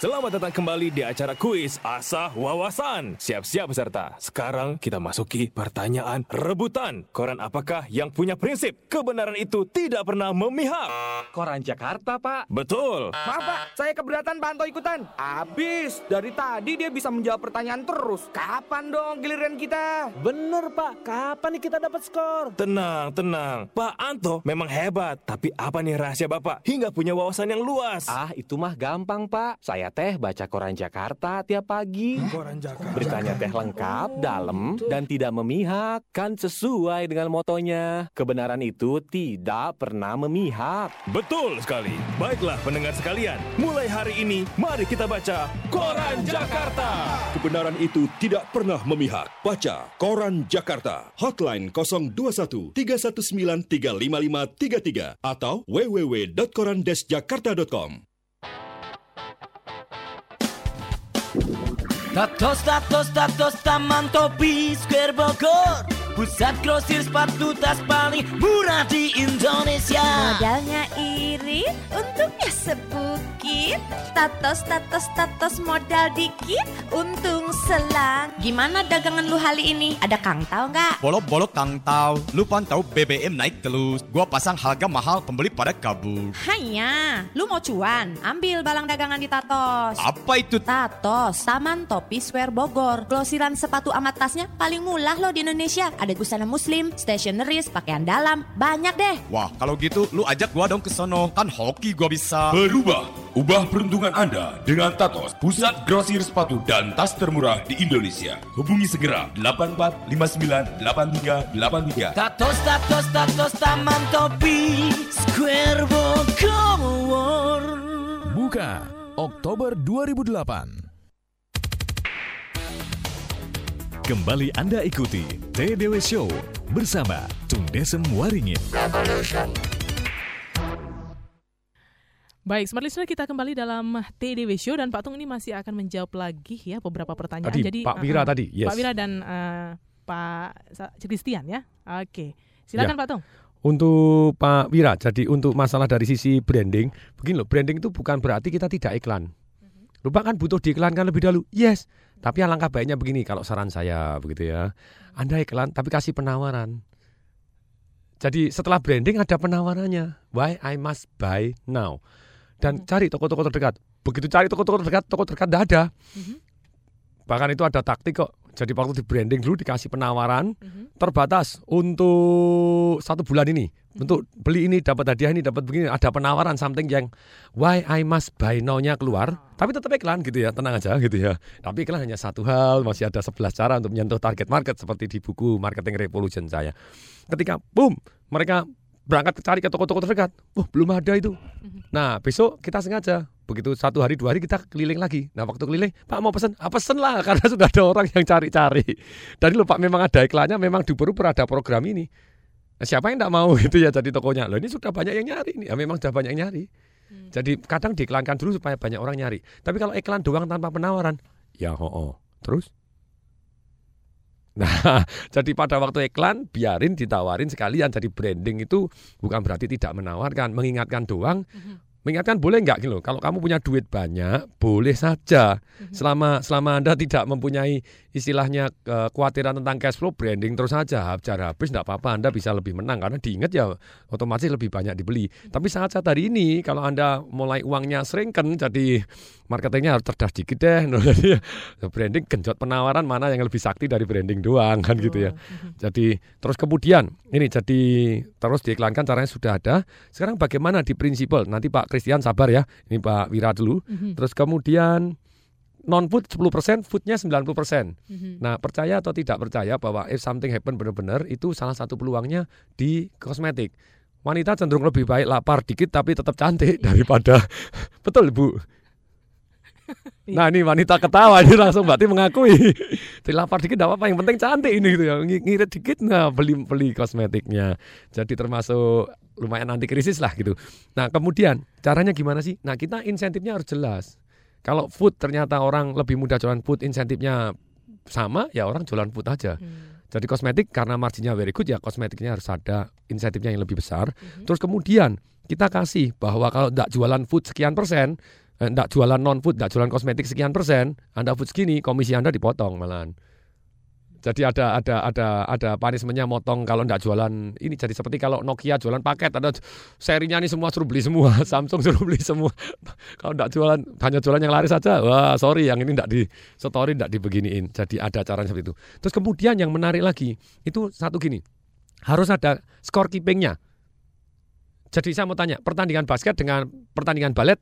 Selamat datang kembali di acara kuis Asah Wawasan. Siap-siap peserta. Sekarang kita masuki pertanyaan rebutan. Koran apakah yang punya prinsip kebenaran itu tidak pernah memihak? Koran Jakarta, Pak. Betul. Maaf, Pak. Saya keberatan Pak Anto ikutan. Abis, dari tadi dia bisa menjawab pertanyaan terus. Kapan dong giliran kita? Bener, Pak. Kapan nih kita dapat skor? Tenang, tenang. Pak Anto memang hebat. Tapi apa nih rahasia Bapak hingga punya wawasan yang luas? Ah, itu mah gampang, Pak. Saya teh baca koran Jakarta tiap pagi. Koran Jakarta. Beritanya teh lengkap, dalam, dan tidak memihak. Kan sesuai dengan motonya. Kebenaran itu tidak pernah memihak. Betul sekali. Baiklah pendengar sekalian, mulai hari ini mari kita baca Koran Jakarta. Kebenaran itu tidak pernah memihak. Baca Koran Jakarta. Hotline 021 319 35533 atau www.korandesjakarta.com. Tatos, tatos, tatos, Taman Topi Square Bogor. Pusat grosir sepatu tas paling murah di Indonesia. Modalnya irit, untungnya sebukit Tatos, tatos, tatos modal dikit, untung selang Gimana dagangan lu hari ini? Ada kang tau nggak? Bolok-bolok kang tau, lu pantau BBM naik terus. Gua pasang harga mahal, pembeli pada kabur. Hanya, lu mau cuan? Ambil balang dagangan di Tatos Apa itu? Tatos, Taman Topi Square Bogor Glosiran sepatu amat tasnya paling murah loh di Indonesia Ada busana muslim, stationeries, pakaian dalam, banyak deh Wah, kalau gitu lu ajak gua dong ke sono. Kan hoki gua bisa. Berubah, ubah peruntungan Anda dengan Tatos, pusat grosir sepatu dan tas termurah di Indonesia. Hubungi segera 84598383. Tatos, tatos, tatos, Taman Topi Square Bogor Buka Oktober 2008. Kembali Anda ikuti TDW Show bersama Tung Desem Waringin. Baik, Smart Listener kita kembali dalam TDW Show dan Pak Tung ini masih akan menjawab lagi ya beberapa pertanyaan. Tadi, Jadi Pak Wira uh, tadi, yes. Pak Wira dan uh, Pak Christian ya. Oke. Silakan Ya. Pak Tung. Untuk Pak Wira, jadi untuk masalah dari sisi branding, begini loh, branding itu bukan berarti kita tidak iklan. Lupa kan butuh diiklankan lebih dahulu, yes. Tapi alangkah baiknya begini, kalau saran saya begitu ya, Anda iklan tapi kasih penawaran. Jadi setelah branding ada penawarannya, why I must buy now. Dan cari toko-toko terdekat. Begitu cari toko-toko terdekat, toko terdekat tidak ada. Bahkan itu ada taktik kok. Jadi waktu di branding dulu dikasih penawaran terbatas untuk satu bulan ini. Untuk beli ini dapat hadiah ini dapat begini ada penawaran something yang why I must buy now-nya keluar. Tapi tetap iklan gitu ya, tenang aja gitu ya. Tapi iklan hanya satu hal, masih ada 11 cara untuk menyentuh target market seperti di buku Marketing Revolution saya. Ketika boom, mereka berangkat cari ke toko-toko terdekat. Oh, belum ada itu. Nah, besok kita sengaja begitu satu hari dua hari kita keliling lagi. Nah, waktu keliling, Pak mau pesen, ah, pesen lah karena sudah ada orang yang cari-cari. Dan lupa memang ada iklannya, memang di Borobudur ada program ini. Nah, siapa yang tidak mau gitu ya jadi tokonya? Loh ini sudah banyak yang nyari nih. Ya, memang sudah banyak yang nyari. Jadi kadang diiklankan dulu supaya banyak orang nyari. Tapi kalau iklan doang tanpa penawaran, ya ho oh. Terus? Nah, jadi pada waktu iklan biarin ditawarin sekalian. Jadi branding itu bukan berarti tidak menawarkan, mengingatkan doang. Mengingatkan boleh nggak gitu loh. Kalau kamu punya duit banyak, boleh saja. Selama selama Anda tidak mempunyai istilahnya kekhawatiran tentang cash flow, branding terus saja. Cara habis nggak apa-apa, Anda bisa lebih menang karena diingat ya otomatis lebih banyak dibeli. Tapi saat-saat hari ini kalau Anda mulai uangnya seringkan jadi marketingnya harus cerdas dikit deh. Jadi branding genjot penawaran mana yang lebih sakti dari branding doang kan gitu ya. Jadi terus kemudian ini jadi terus diiklankan caranya sudah ada. Sekarang bagaimana di prinsipal? Nanti Pak Christian sabar ya. Ini Pak Wira dulu. Mhm. Terus kemudian non food 10%, foodnya 90%. Mhm. Nah, percaya atau tidak percaya bahwa if something happen benar-benar itu salah satu peluangnya di kosmetik. Wanita cenderung lebih baik lapar dikit tapi tetap cantik daripada betul Bu. Nah ini wanita ketawa ini langsung berarti mengakui Jadi lapar dikit tidak apa-apa yang penting cantik ini gitu ya Ng- Ngirit dikit nah beli beli kosmetiknya Jadi termasuk lumayan anti krisis lah gitu. Nah kemudian caranya gimana sih? Nah kita insentifnya harus jelas. Kalau food ternyata orang lebih mudah jualan food insentifnya sama ya orang jualan food aja. Jadi kosmetik karena marginnya very good ya kosmetiknya harus ada insentifnya yang lebih besar. Terus kemudian kita kasih bahwa kalau tidak jualan food sekian persen tidak jualan non food, tidak jualan kosmetik sekian persen, Anda food segini, komisi Anda dipotong malahan. Jadi ada ada ada ada punishmentnya motong kalau tidak jualan ini. Jadi seperti kalau Nokia jualan paket ada serinya nih semua suruh beli semua Samsung suruh beli semua. Kalau tidak jualan hanya jualan yang laris saja. Wah sorry yang ini tidak di story tidak dibeginiin. Jadi ada cara seperti itu. Terus kemudian yang menarik lagi itu satu gini harus ada scorekeepingnya. Jadi saya mau tanya pertandingan basket dengan pertandingan balet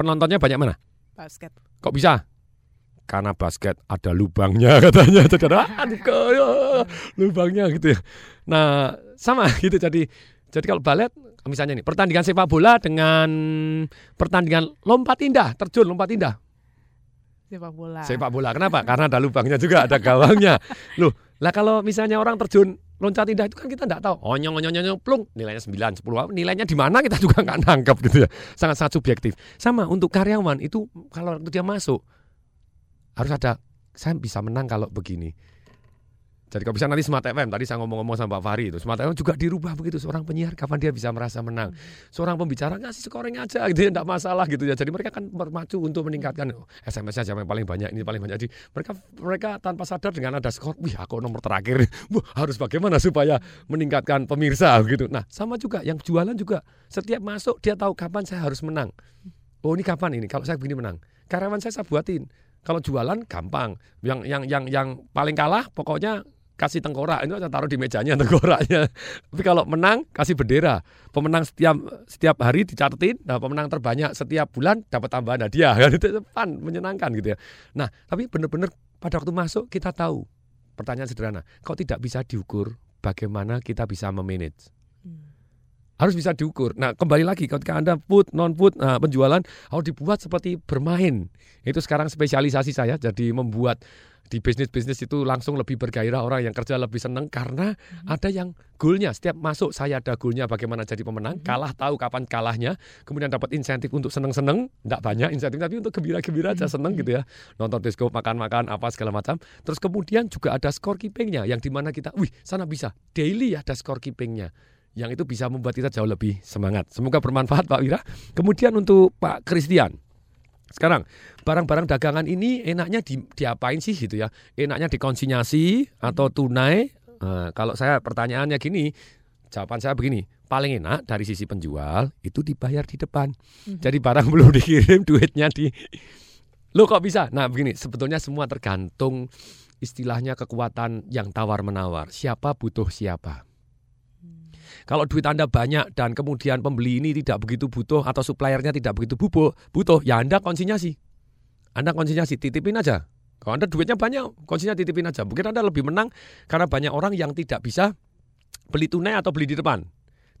penontonnya banyak mana? Basket. Kok bisa? Karena basket ada lubangnya katanya. Jadi ada aduh, kaya, lubangnya gitu ya. Nah, sama gitu jadi jadi kalau balet misalnya nih pertandingan sepak bola dengan pertandingan lompat indah, terjun lompat indah. Sepak bola. Sepak bola. Kenapa? Karena ada lubangnya juga, ada gawangnya. Loh, lah kalau misalnya orang terjun loncat indah itu kan kita enggak tahu. Oh nyong nyong nyong plung, nilainya 9, 10. Nilainya di mana kita juga nggak nangkep gitu ya. Sangat-sangat subjektif. Sama untuk karyawan itu kalau dia masuk harus ada saya bisa menang kalau begini. Jadi kalau bisa nanti Smart FM tadi saya ngomong-ngomong sama Pak Fahri itu Smart FM juga dirubah begitu seorang penyiar kapan dia bisa merasa menang. Seorang pembicara ngasih scoring aja gitu enggak masalah gitu ya. Jadi mereka kan bermacu untuk meningkatkan oh, SMS-nya siapa yang paling banyak ini paling banyak. Jadi mereka mereka tanpa sadar dengan ada skor, wih aku nomor terakhir. Wah, harus bagaimana supaya meningkatkan pemirsa gitu. Nah, sama juga yang jualan juga setiap masuk dia tahu kapan saya harus menang. Oh, ini kapan ini kalau saya begini menang. Karyawan saya saya buatin. Kalau jualan gampang. Yang yang yang yang paling kalah pokoknya kasih tengkorak itu taruh di mejanya tengkoraknya. Tapi kalau menang kasih bendera. Pemenang setiap setiap hari dicatetin. Nah, pemenang terbanyak setiap bulan dapat tambahan hadiah. Kan itu fun, menyenangkan gitu ya. Nah, tapi benar-benar pada waktu masuk kita tahu. Pertanyaan sederhana, kok tidak bisa diukur bagaimana kita bisa memanage? Harus bisa diukur. Nah, kembali lagi ketika Anda food, non food, nah, penjualan harus dibuat seperti bermain. Itu sekarang spesialisasi saya jadi membuat di bisnis-bisnis itu langsung lebih bergairah orang yang kerja lebih senang karena ada yang goalnya. Setiap masuk saya ada goalnya bagaimana jadi pemenang kalah tahu kapan kalahnya kemudian dapat insentif untuk seneng-seneng tidak banyak insentif tapi untuk gembira-gembira aja seneng gitu ya. Nonton disco makan-makan apa segala macam. Terus kemudian juga ada scorekeepingnya yang di mana kita wih sana bisa. Daily ada scorekeepingnya yang itu bisa membuat kita jauh lebih semangat semoga bermanfaat Pak Wira kemudian untuk Pak Christian sekarang barang-barang dagangan ini enaknya di, diapain sih gitu ya? Enaknya dikonsinyasi atau tunai? Nah, kalau saya pertanyaannya gini, jawaban saya begini, paling enak dari sisi penjual itu dibayar di depan. Jadi barang belum dikirim duitnya di Lo kok bisa? Nah, begini, sebetulnya semua tergantung istilahnya kekuatan yang tawar menawar. Siapa butuh siapa? Kalau duit Anda banyak dan kemudian pembeli ini tidak begitu butuh atau suppliernya tidak begitu butuh, butuh ya Anda konsinyasi. Anda konsinyasi, titipin aja. Kalau Anda duitnya banyak, konsinya titipin aja. Mungkin Anda lebih menang karena banyak orang yang tidak bisa beli tunai atau beli di depan.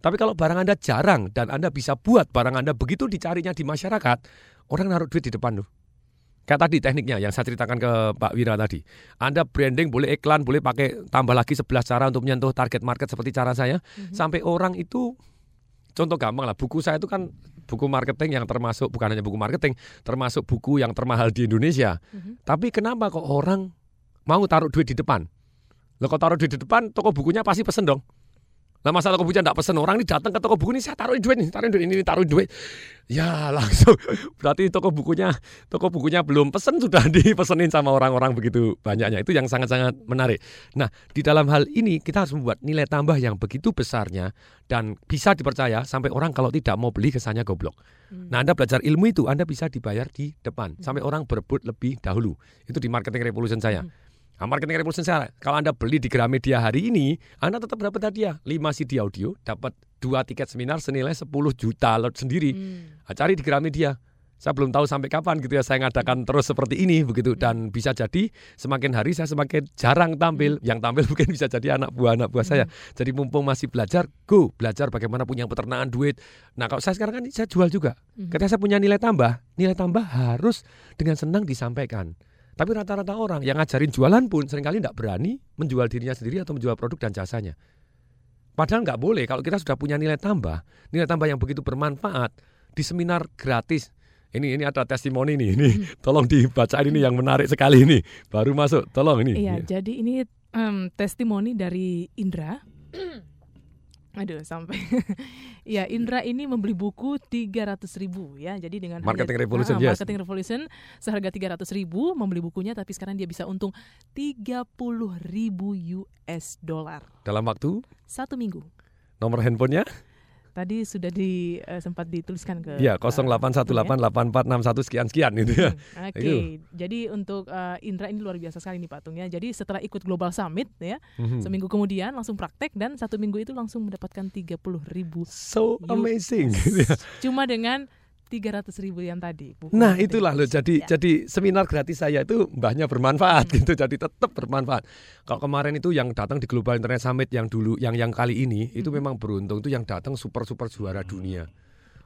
Tapi kalau barang Anda jarang dan Anda bisa buat barang Anda begitu dicarinya di masyarakat, orang naruh duit di depan tuh. Kayak tadi tekniknya yang saya ceritakan ke Pak Wira tadi. Anda branding boleh iklan, boleh pakai tambah lagi 11 cara untuk menyentuh target market seperti cara saya. Sampai orang itu contoh gampang lah, buku saya itu kan buku marketing yang termasuk bukan hanya buku marketing, termasuk buku yang termahal di Indonesia. Tapi kenapa kok orang mau taruh duit di depan? Lo kalau taruh duit di depan, toko bukunya pasti pesen dong. Nah masa toko bukunya tidak pesen orang ini datang ke toko buku ini saya taruhin duit nih, taruhin duit ini, taruhin duit. Ya langsung berarti toko bukunya toko bukunya belum pesen sudah dipesenin sama orang-orang begitu banyaknya. Itu yang sangat-sangat menarik. Nah di dalam hal ini kita harus membuat nilai tambah yang begitu besarnya dan bisa dipercaya sampai orang kalau tidak mau beli kesannya goblok. Nah Anda belajar ilmu itu Anda bisa dibayar di depan sampai orang berebut lebih dahulu. Itu di marketing revolution saya. Nah, marketing revolution saya, kalau Anda beli di Gramedia hari ini, Anda tetap dapat hadiah. 5 CD audio, dapat 2 tiket seminar senilai 10 juta lot sendiri. Nah, cari di Gramedia. Saya belum tahu sampai kapan gitu ya saya ngadakan terus seperti ini begitu dan bisa jadi semakin hari saya semakin jarang tampil. Yang tampil mungkin bisa jadi anak buah anak buah saya. Jadi mumpung masih belajar, go belajar bagaimana punya peternakan duit. Nah, kalau saya sekarang kan saya jual juga. Ketika saya punya nilai tambah, nilai tambah harus dengan senang disampaikan. Tapi rata-rata orang yang ngajarin jualan pun sering kali tidak berani menjual dirinya sendiri atau menjual produk dan jasanya. Padahal nggak boleh kalau kita sudah punya nilai tambah, nilai tambah yang begitu bermanfaat di seminar gratis. Ini ini ada testimoni nih, ini tolong dibacain ini yang menarik sekali ini. Baru masuk, tolong ini. Iya, jadi ini em, testimoni dari Indra. Aduh, sampai. ya, Indra ini membeli buku 300 ribu ya. Jadi dengan Marketing harga- Revolution, Ah, yes. Marketing Revolution seharga 300 ribu membeli bukunya, tapi sekarang dia bisa untung 30 ribu US dollar Dalam waktu satu minggu. nomor handphonenya Tadi sudah di eh, sempat dituliskan ke Iya, eh, 08188461 sekian sekian gitu ya. Oke, Itu. jadi untuk eh, Indra ini luar biasa sekali nih Pak Tung ya. Jadi setelah ikut Global Summit ya, Mhm. seminggu kemudian langsung praktek dan satu minggu itu langsung mendapatkan 30 ribu. So amazing gitu ya. Cuma dengan 300 ribu yang tadi. buku Nah itulah loh revolution. jadi Ya. jadi seminar gratis saya itu mbahnya bermanfaat gitu jadi tetap bermanfaat. Kalau kemarin itu yang datang di Global Internet Summit yang dulu yang yang kali ini itu memang beruntung itu yang datang super super juara dunia.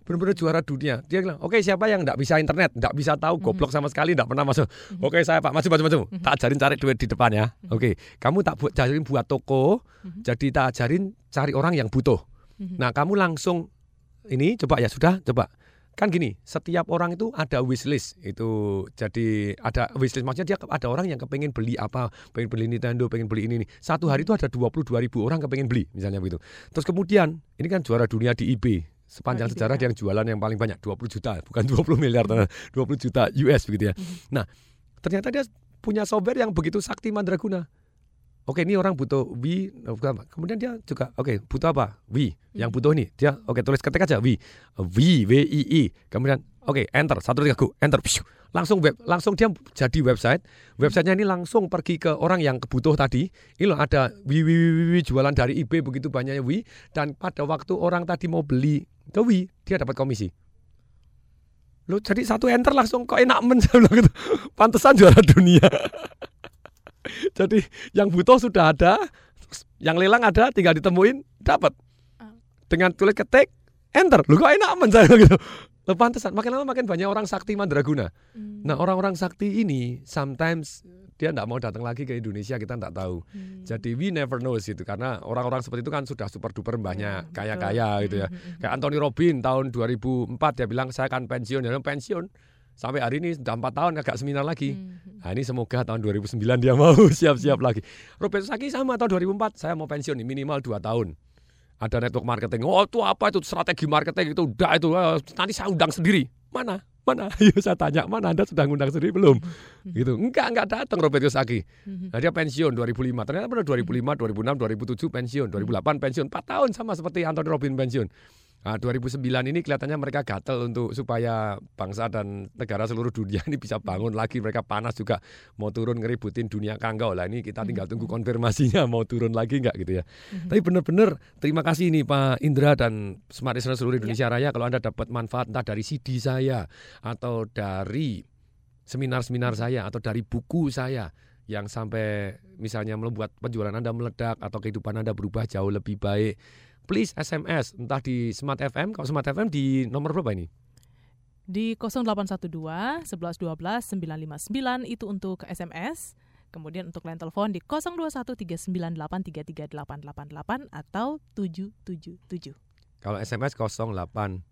Benar-benar juara dunia. Dia bilang, oke siapa yang nggak bisa internet, nggak bisa tahu goblok sama sekali, nggak pernah masuk. Oke saya pak, maju maju maju. Tak ajarin cari duit di depan ya. Oke, kamu tak buat ajarin buat toko, jadi tak ajarin cari orang yang butuh. Nah kamu langsung ini coba ya sudah coba kan gini setiap orang itu ada wishlist. Itu jadi ada wishlist maksudnya dia ada orang yang kepengen beli apa pengen beli Nintendo pengen beli ini, ini. satu hari itu ada 22 ribu orang kepengen beli misalnya begitu. Terus kemudian ini kan juara dunia di eBay. Sepanjang eBay, sejarah dia yang jualan yang paling banyak 20 juta bukan 20 miliar 20 juta US begitu ya. Nah ternyata dia punya software yang begitu sakti mandraguna Oke, ini orang butuh Wi, bukan apa. kemudian dia juga oke butuh apa? Wi, yang butuh ini. Dia oke tulis ketik aja Wi, Wi, W I I, kemudian oke enter. Satu tiga go. Enter, langsung web, langsung dia jadi website, websitenya ini langsung pergi ke orang yang kebutuh tadi, ini loh ada Wi, Wi, Wi, Wi, Wi, jualan dari eBay begitu banyaknya Wi, dan pada waktu orang tadi mau beli ke Wi, dia dapat komisi. Lo jadi satu enter langsung kok enak men gitu. Pantesan juara dunia. Jadi yang butuh sudah ada, yang lelang ada, tinggal ditemuin, dapat. dengan tulis ketik enter. Lu kok enak aman saya gitu. Loh, pantesan makin lama makin banyak orang sakti mandraguna. Nah, orang-orang sakti ini sometimes dia tidak mau datang lagi ke Indonesia kita tidak tahu. Jadi we never know gitu karena orang-orang seperti itu kan sudah super duper banyak kaya-kaya gitu ya. Kayak Anthony Robin tahun 2004 dia bilang saya akan pensiun, dia bilang pensiun. Sampai hari ini sudah empat tahun agak seminar lagi. Nah ini semoga tahun 2009 dia mau siap-siap lagi. Robert Saki sama tahun 2004 saya mau pensiun nih minimal 2 tahun. Ada network marketing. Oh itu apa itu strategi marketing itu udah itu eh, nanti saya undang sendiri. Mana? Mana? Ayo saya tanya mana Anda sudah ngundang sendiri belum? Gitu. Enggak, enggak datang Robert Kiyosaki. Nah, dia pensiun 2005. Ternyata benar 2005, 2006, 2007 pensiun, 2008 pensiun. 4 tahun sama seperti Anthony Robin pensiun. Nah, 2009 ini kelihatannya mereka gatel untuk supaya bangsa dan negara seluruh dunia ini bisa bangun lagi. Mereka panas juga mau turun ngeributin dunia kanggau lah. Ini kita tinggal tunggu konfirmasinya mau turun lagi enggak gitu ya. Tapi benar-benar terima kasih nih Pak Indra dan Smart Listener seluruh Indonesia Raya kalau Anda dapat manfaat entah dari CD saya atau dari seminar-seminar saya atau dari buku saya yang sampai misalnya membuat penjualan Anda meledak atau kehidupan Anda berubah jauh lebih baik. Please SMS entah di Smart FM, kalau Smart FM di nomor berapa ini? Di 0812 11 12 959 itu untuk SMS. Kemudian untuk line telepon di 021 398 33888 atau 777. Kalau SMS 08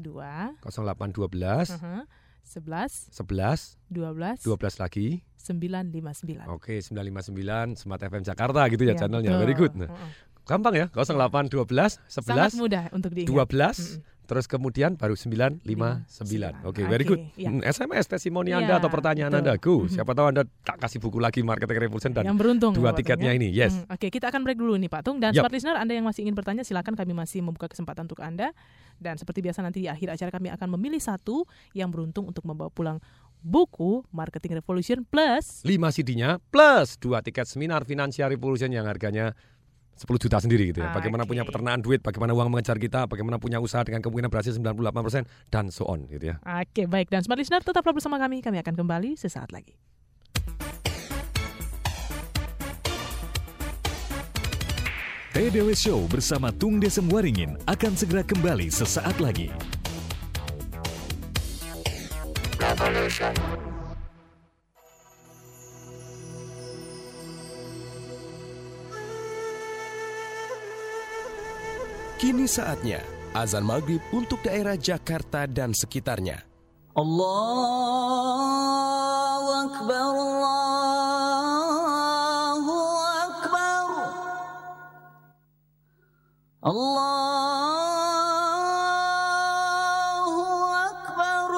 12 0812 uh-huh, 11 11 12 12 lagi 959. Oke, 959 Smart FM Jakarta gitu ya, Ya, channelnya. betul. Very good. Nah, Heeh. Gampang ya, 0812 11 Sangat mudah untuk diingat. 12 terus kemudian baru 959. Oke, very Oke, good. iya. Hmm, SMS testimoni Iya, Anda atau pertanyaan betul. Anda. Go. Mhm. Siapa tahu Anda tak kasih buku lagi Marketing Revolution dan yang beruntung dua ya, tiketnya ya. ini. Yes. Hmm, Oke, kita akan break dulu nih Pak Tung dan Yap. smart listener Anda yang masih ingin bertanya silakan kami masih membuka kesempatan untuk Anda dan seperti biasa nanti di akhir acara kami akan memilih satu yang beruntung untuk membawa pulang buku Marketing Revolution Plus 5 CD-nya plus dua tiket seminar Financial Revolution yang harganya 10 juta sendiri gitu ya. Bagaimana punya peternakan duit, bagaimana uang mengejar kita, bagaimana punya usaha dengan kemungkinan berhasil 98% dan so on gitu ya. Oke, baik dan smart listener tetaplah bersama kami. Kami akan kembali sesaat lagi. TDW Show bersama Tung Desem Waringin akan segera kembali sesaat lagi. Kini saatnya azan maghrib untuk daerah Jakarta dan sekitarnya. Allahu Akbar Allahu Akbar Allahu Akbar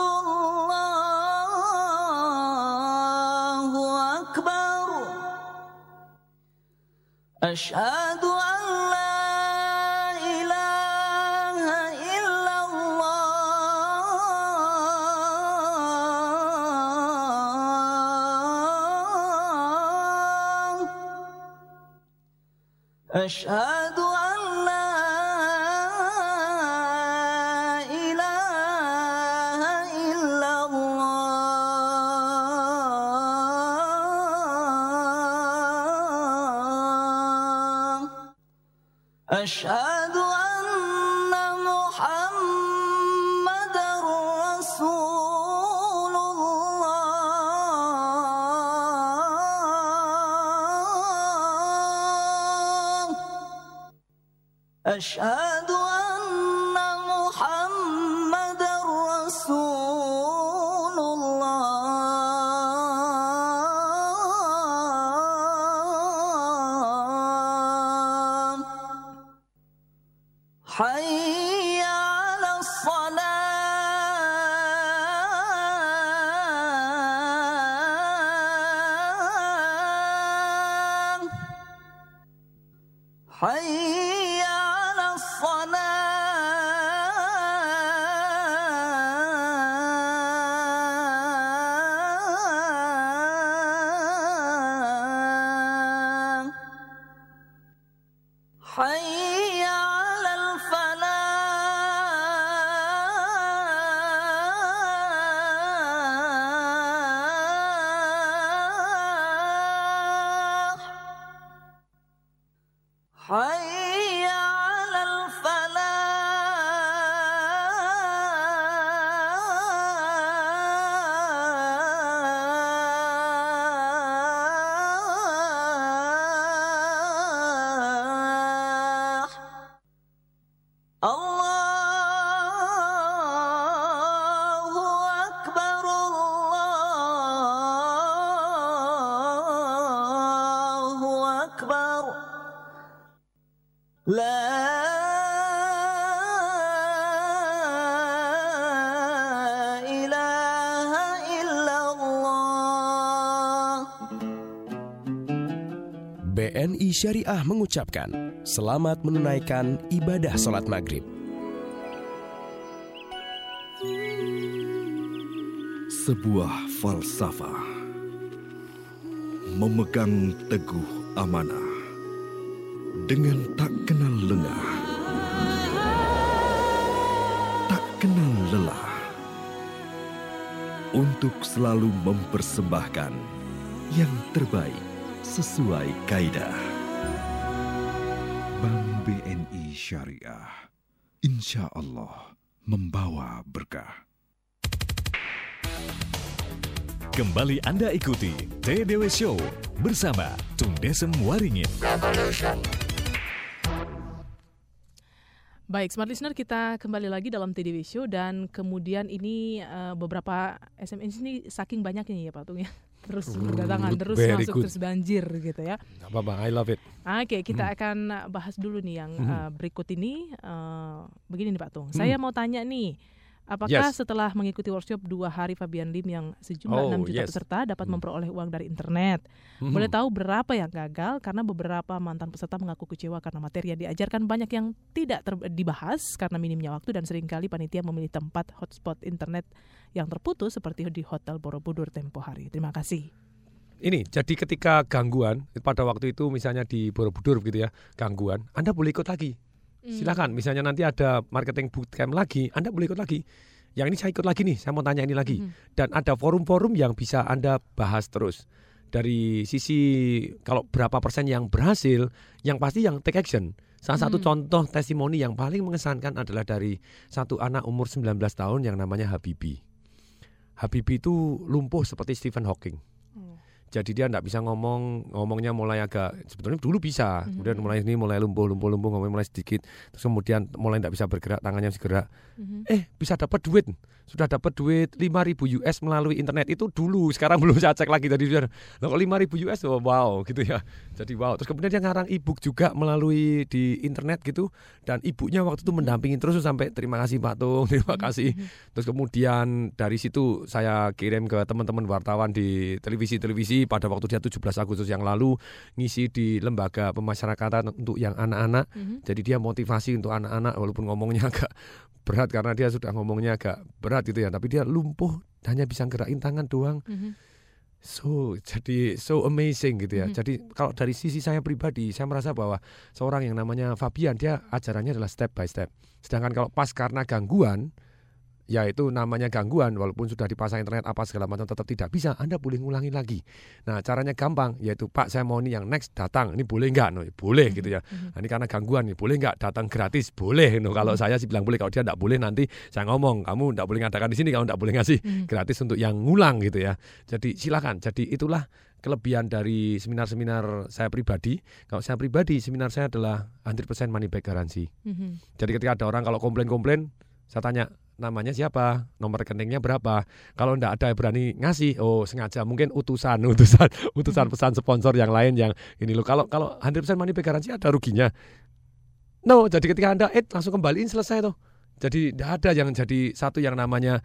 Allahu Akbar Ashhadu أشهد أن محمد رسول الله. أشهد La ilaha illallah BNI Syariah mengucapkan selamat menunaikan ibadah sholat maghrib. Sebuah falsafah memegang teguh amanah dengan tak kenal lengah, tak kenal lelah, untuk selalu mempersembahkan yang terbaik sesuai kaidah. Bank BNI Syariah, insya Allah membawa berkah. Kembali Anda ikuti TDW Show bersama Tung Desem Waringin. Baik, smart listener kita kembali lagi dalam TDW Show dan kemudian ini eh, beberapa SMS ini saking banyaknya ya Pak Tung ya. Terus berdatangan, terus Very masuk, good. terus banjir gitu ya. Gak apa-apa, I love it. Oke, kita Hmm. akan bahas dulu nih yang eh, berikut ini. Eh, begini nih Pak Tung, Hmm. saya mau tanya nih, apakah Yes. setelah mengikuti workshop dua hari Fabian Lim yang sejumlah Oh, 6 juta yes. peserta dapat memperoleh uang dari internet, Mhm. boleh tahu berapa yang gagal karena beberapa mantan peserta mengaku kecewa karena materi yang diajarkan banyak yang tidak ter- dibahas karena minimnya waktu dan sering kali panitia memilih tempat hotspot internet yang terputus seperti di Hotel Borobudur tempo hari. Terima kasih. Ini jadi ketika gangguan pada waktu itu misalnya di Borobudur gitu ya gangguan, Anda boleh ikut lagi. Hmm. Silakan. Misalnya nanti ada marketing bootcamp lagi, Anda boleh ikut lagi. Yang ini saya ikut lagi nih, saya mau tanya ini lagi. Dan ada forum-forum yang bisa Anda bahas terus. Dari sisi kalau berapa persen yang berhasil, yang pasti yang take action. Salah satu Hmm. contoh testimoni yang paling mengesankan adalah dari satu anak umur 19 tahun yang namanya Habibi. Habibi itu lumpuh seperti Stephen Hawking. Jadi dia tidak bisa ngomong, ngomongnya mulai agak sebetulnya dulu bisa, kemudian mulai ini mulai lumpuh, lumpuh, lumpuh, ngomong mulai sedikit, terus kemudian mulai tidak bisa bergerak, tangannya bisa gerak. Mhm. Eh bisa dapat duit, sudah dapat duit 5.000 US melalui internet itu dulu, sekarang belum saya cek lagi tadi sudah. Kalau 5.000 US, oh, wow gitu ya. Jadi wow. Terus kemudian dia ngarang ebook juga melalui di internet gitu, dan ibunya waktu itu mendampingi terus sampai terima kasih Pak Tung, terima kasih. Terus kemudian dari situ saya kirim ke teman-teman wartawan di pada waktu dia 17 Agustus yang lalu ngisi di lembaga pemasyarakatan untuk yang anak-anak. Mhm. Jadi dia motivasi untuk anak-anak walaupun ngomongnya agak berat karena dia sudah ngomongnya agak berat gitu ya, tapi dia lumpuh hanya bisa gerakin tangan doang. Mhm. So, jadi so amazing gitu ya. Mhm. Jadi kalau dari sisi saya pribadi, saya merasa bahwa seorang yang namanya Fabian dia ajarannya adalah step by step. Sedangkan kalau pas karena gangguan, ya itu namanya gangguan walaupun sudah dipasang internet apa segala macam tetap tidak bisa, Anda boleh ngulangi lagi. Nah, caranya gampang yaitu Pak saya mau ini yang next datang. Ini boleh nggak? No, boleh gitu ya. Nah, ini karena gangguan nih, boleh nggak datang gratis? Boleh. No, kalau saya sih bilang boleh, kalau dia nggak boleh nanti saya ngomong, kamu nggak boleh ngadakan di sini, kamu nggak boleh ngasih Mhm. gratis untuk yang ngulang gitu ya. Jadi silakan. Jadi itulah kelebihan dari seminar-seminar saya pribadi. Kalau saya pribadi, seminar saya adalah 100% money back garansi. Mhm. Jadi ketika ada orang kalau komplain-komplain, saya tanya namanya siapa, nomor rekeningnya berapa. Kalau ndak ada yang berani ngasih, oh sengaja mungkin utusan, utusan, utusan pesan sponsor yang lain yang ini loh. Kalau kalau 100% money back garansi ada ruginya. No, jadi ketika anda eh langsung kembaliin selesai tuh. Jadi tidak ada yang jadi satu yang namanya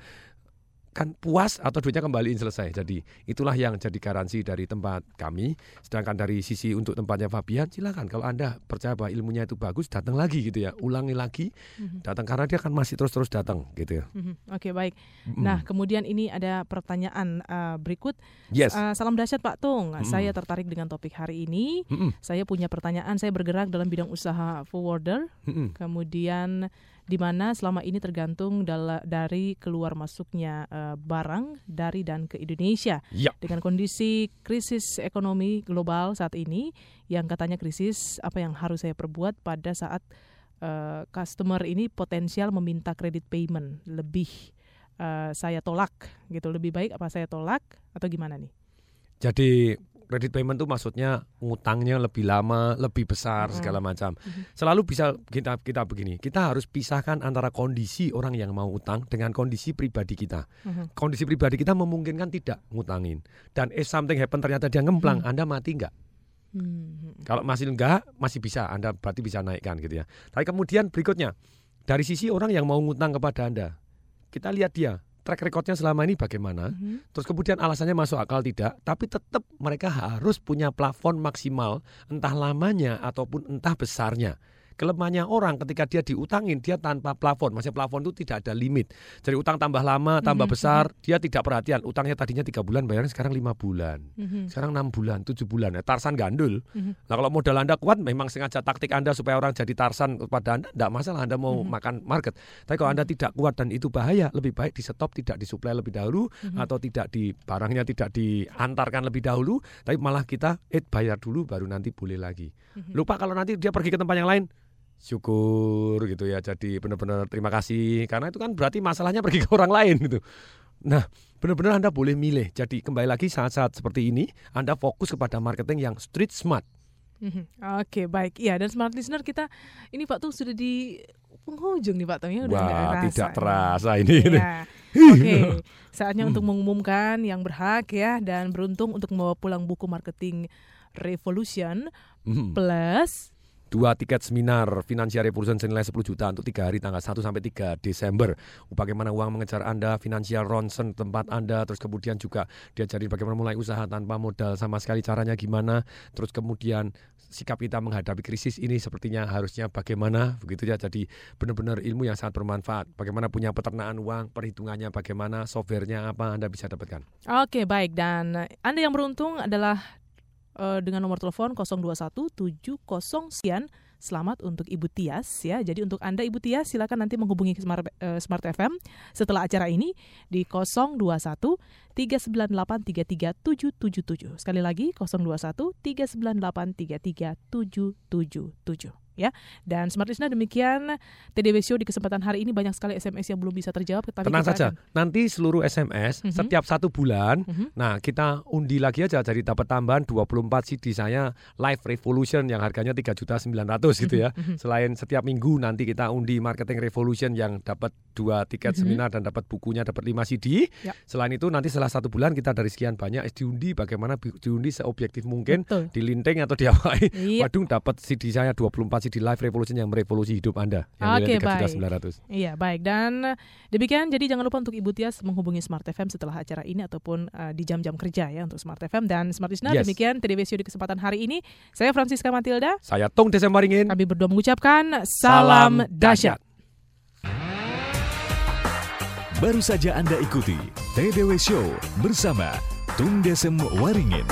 kan puas atau duitnya kembaliin selesai. Jadi itulah yang jadi garansi dari tempat kami. Sedangkan dari sisi untuk tempatnya Fabian, silakan kalau anda percaya bahwa ilmunya itu bagus, datang lagi gitu ya, ulangi lagi, Mhm. datang karena dia akan masih terus-terus datang gitu ya. Mhm. Oke baik. Mm-mm. Nah kemudian ini ada pertanyaan eh, berikut. Yes. Eh, salam dahsyat Pak Tung. Mm-mm. Saya tertarik dengan topik hari ini. Mm-mm. Saya punya pertanyaan. Saya bergerak dalam bidang usaha forwarder. Mm-mm. Kemudian di mana selama ini tergantung dari keluar masuknya eh, barang dari dan ke Indonesia. Ya. Dengan kondisi krisis ekonomi global saat ini yang katanya krisis, apa yang harus saya perbuat pada saat eh, customer ini potensial meminta kredit payment lebih eh, saya tolak gitu lebih baik apa saya tolak atau gimana nih? Jadi kredit payment itu maksudnya ngutangnya lebih lama, lebih besar Mm-mm. segala macam. Mhm. Selalu bisa kita kita begini, kita harus pisahkan antara kondisi orang yang mau utang dengan kondisi pribadi kita. Mhm. Kondisi pribadi kita memungkinkan tidak ngutangin. Dan if something happen ternyata dia ngemplang, Mhm. Anda mati nggak? Hmm. Kalau masih enggak, masih bisa Anda berarti bisa naikkan gitu ya. Tapi kemudian berikutnya dari sisi orang yang mau ngutang kepada Anda, kita lihat dia track recordnya selama ini bagaimana. Mhm. Terus kemudian alasannya masuk akal tidak, tapi tetap mereka harus punya plafon maksimal, entah lamanya ataupun entah besarnya. Kelemahannya orang ketika dia diutangin dia tanpa plafon, maksudnya plafon itu tidak ada limit. Jadi utang tambah lama, tambah Mhm, besar, dia tidak perhatian. Utangnya tadinya tiga bulan, bayarnya sekarang lima bulan, Mhm. sekarang enam bulan, tujuh bulan. Ya, Tarsan gandul. Mhm. Nah kalau modal Anda kuat, memang sengaja taktik Anda supaya orang jadi Tarsan kepada Anda, tidak masalah Anda mau Mhm. makan market. Tapi kalau Anda tidak kuat dan itu bahaya, lebih baik di stop, tidak disuplai lebih dahulu, Mhm. atau tidak di barangnya tidak diantarkan lebih dahulu, tapi malah kita eh bayar dulu baru nanti boleh lagi. Mhm. Lupa kalau nanti dia pergi ke tempat yang lain, syukur gitu ya. Jadi benar-benar terima kasih karena itu kan berarti masalahnya pergi ke orang lain gitu. Nah, benar-benar Anda boleh milih. Jadi kembali lagi saat-saat seperti ini, Anda fokus kepada marketing yang street smart. Mhm. Oke baik, iya dan smart listener kita ini Pak tuh sudah di penghujung nih Pak Tom ya udah Wah, kerasa tidak terasa ini. Iya. Oke, saatnya untuk Hmm. mengumumkan yang berhak ya dan beruntung untuk membawa pulang buku marketing Revolution Hmm. plus Dua tiket seminar Financial Revolution senilai 10 juta untuk tiga hari tanggal 1 sampai 3 Desember. Bagaimana uang mengejar Anda, Financial Ronson tempat Anda, terus kemudian juga diajari bagaimana mulai usaha tanpa modal sama sekali caranya gimana, terus kemudian sikap kita menghadapi krisis ini sepertinya harusnya bagaimana begitu ya. Jadi benar-benar ilmu yang sangat bermanfaat. Bagaimana punya peternakan uang, perhitungannya bagaimana, softwarenya apa Anda bisa dapatkan. Oke baik dan Anda yang beruntung adalah eh, dengan nomor telepon 021 70 sekian. Selamat untuk Ibu Tias ya. Jadi untuk Anda Ibu Tias silakan nanti menghubungi Smart, eh, Smart FM setelah acara ini di 021 398 33777. Sekali lagi 021 398 33777 ya. Dan Smart Listener demikian TDW Show di kesempatan hari ini banyak sekali SMS yang belum bisa terjawab tapi Tenang saja, akan- nanti seluruh SMS Mhm. setiap satu bulan, Mhm. nah kita undi lagi aja jadi dapat tambahan 24 CD saya Live Revolution yang harganya 3.900 gitu ya. Mhm, mhm. Selain setiap minggu nanti kita undi Marketing Revolution yang dapat dua tiket Mhm. seminar dan dapat bukunya dapat 5 CD. Ya. Selain itu nanti setelah satu bulan kita dari sekian banyak diundi bagaimana diundi seobjektif mungkin Betul. di linting atau diapain. Iya. Waduh dapat CD saya 24 CD Live Revolution yang merevolusi hidup Anda yang Oke nilai baik. 3.900. Iya baik dan eh, demikian jadi jangan lupa untuk Ibu Tias menghubungi Smart FM setelah acara ini ataupun eh, di jam-jam kerja ya untuk Smart FM dan Smart Listener Yes. demikian TDW Show di kesempatan hari ini. Saya Francisca Matilda. Saya Tung Desembaringin. Kami berdua mengucapkan salam, dahsyat. Baru saja Anda ikuti TDW Show bersama Tung Desem Waringin.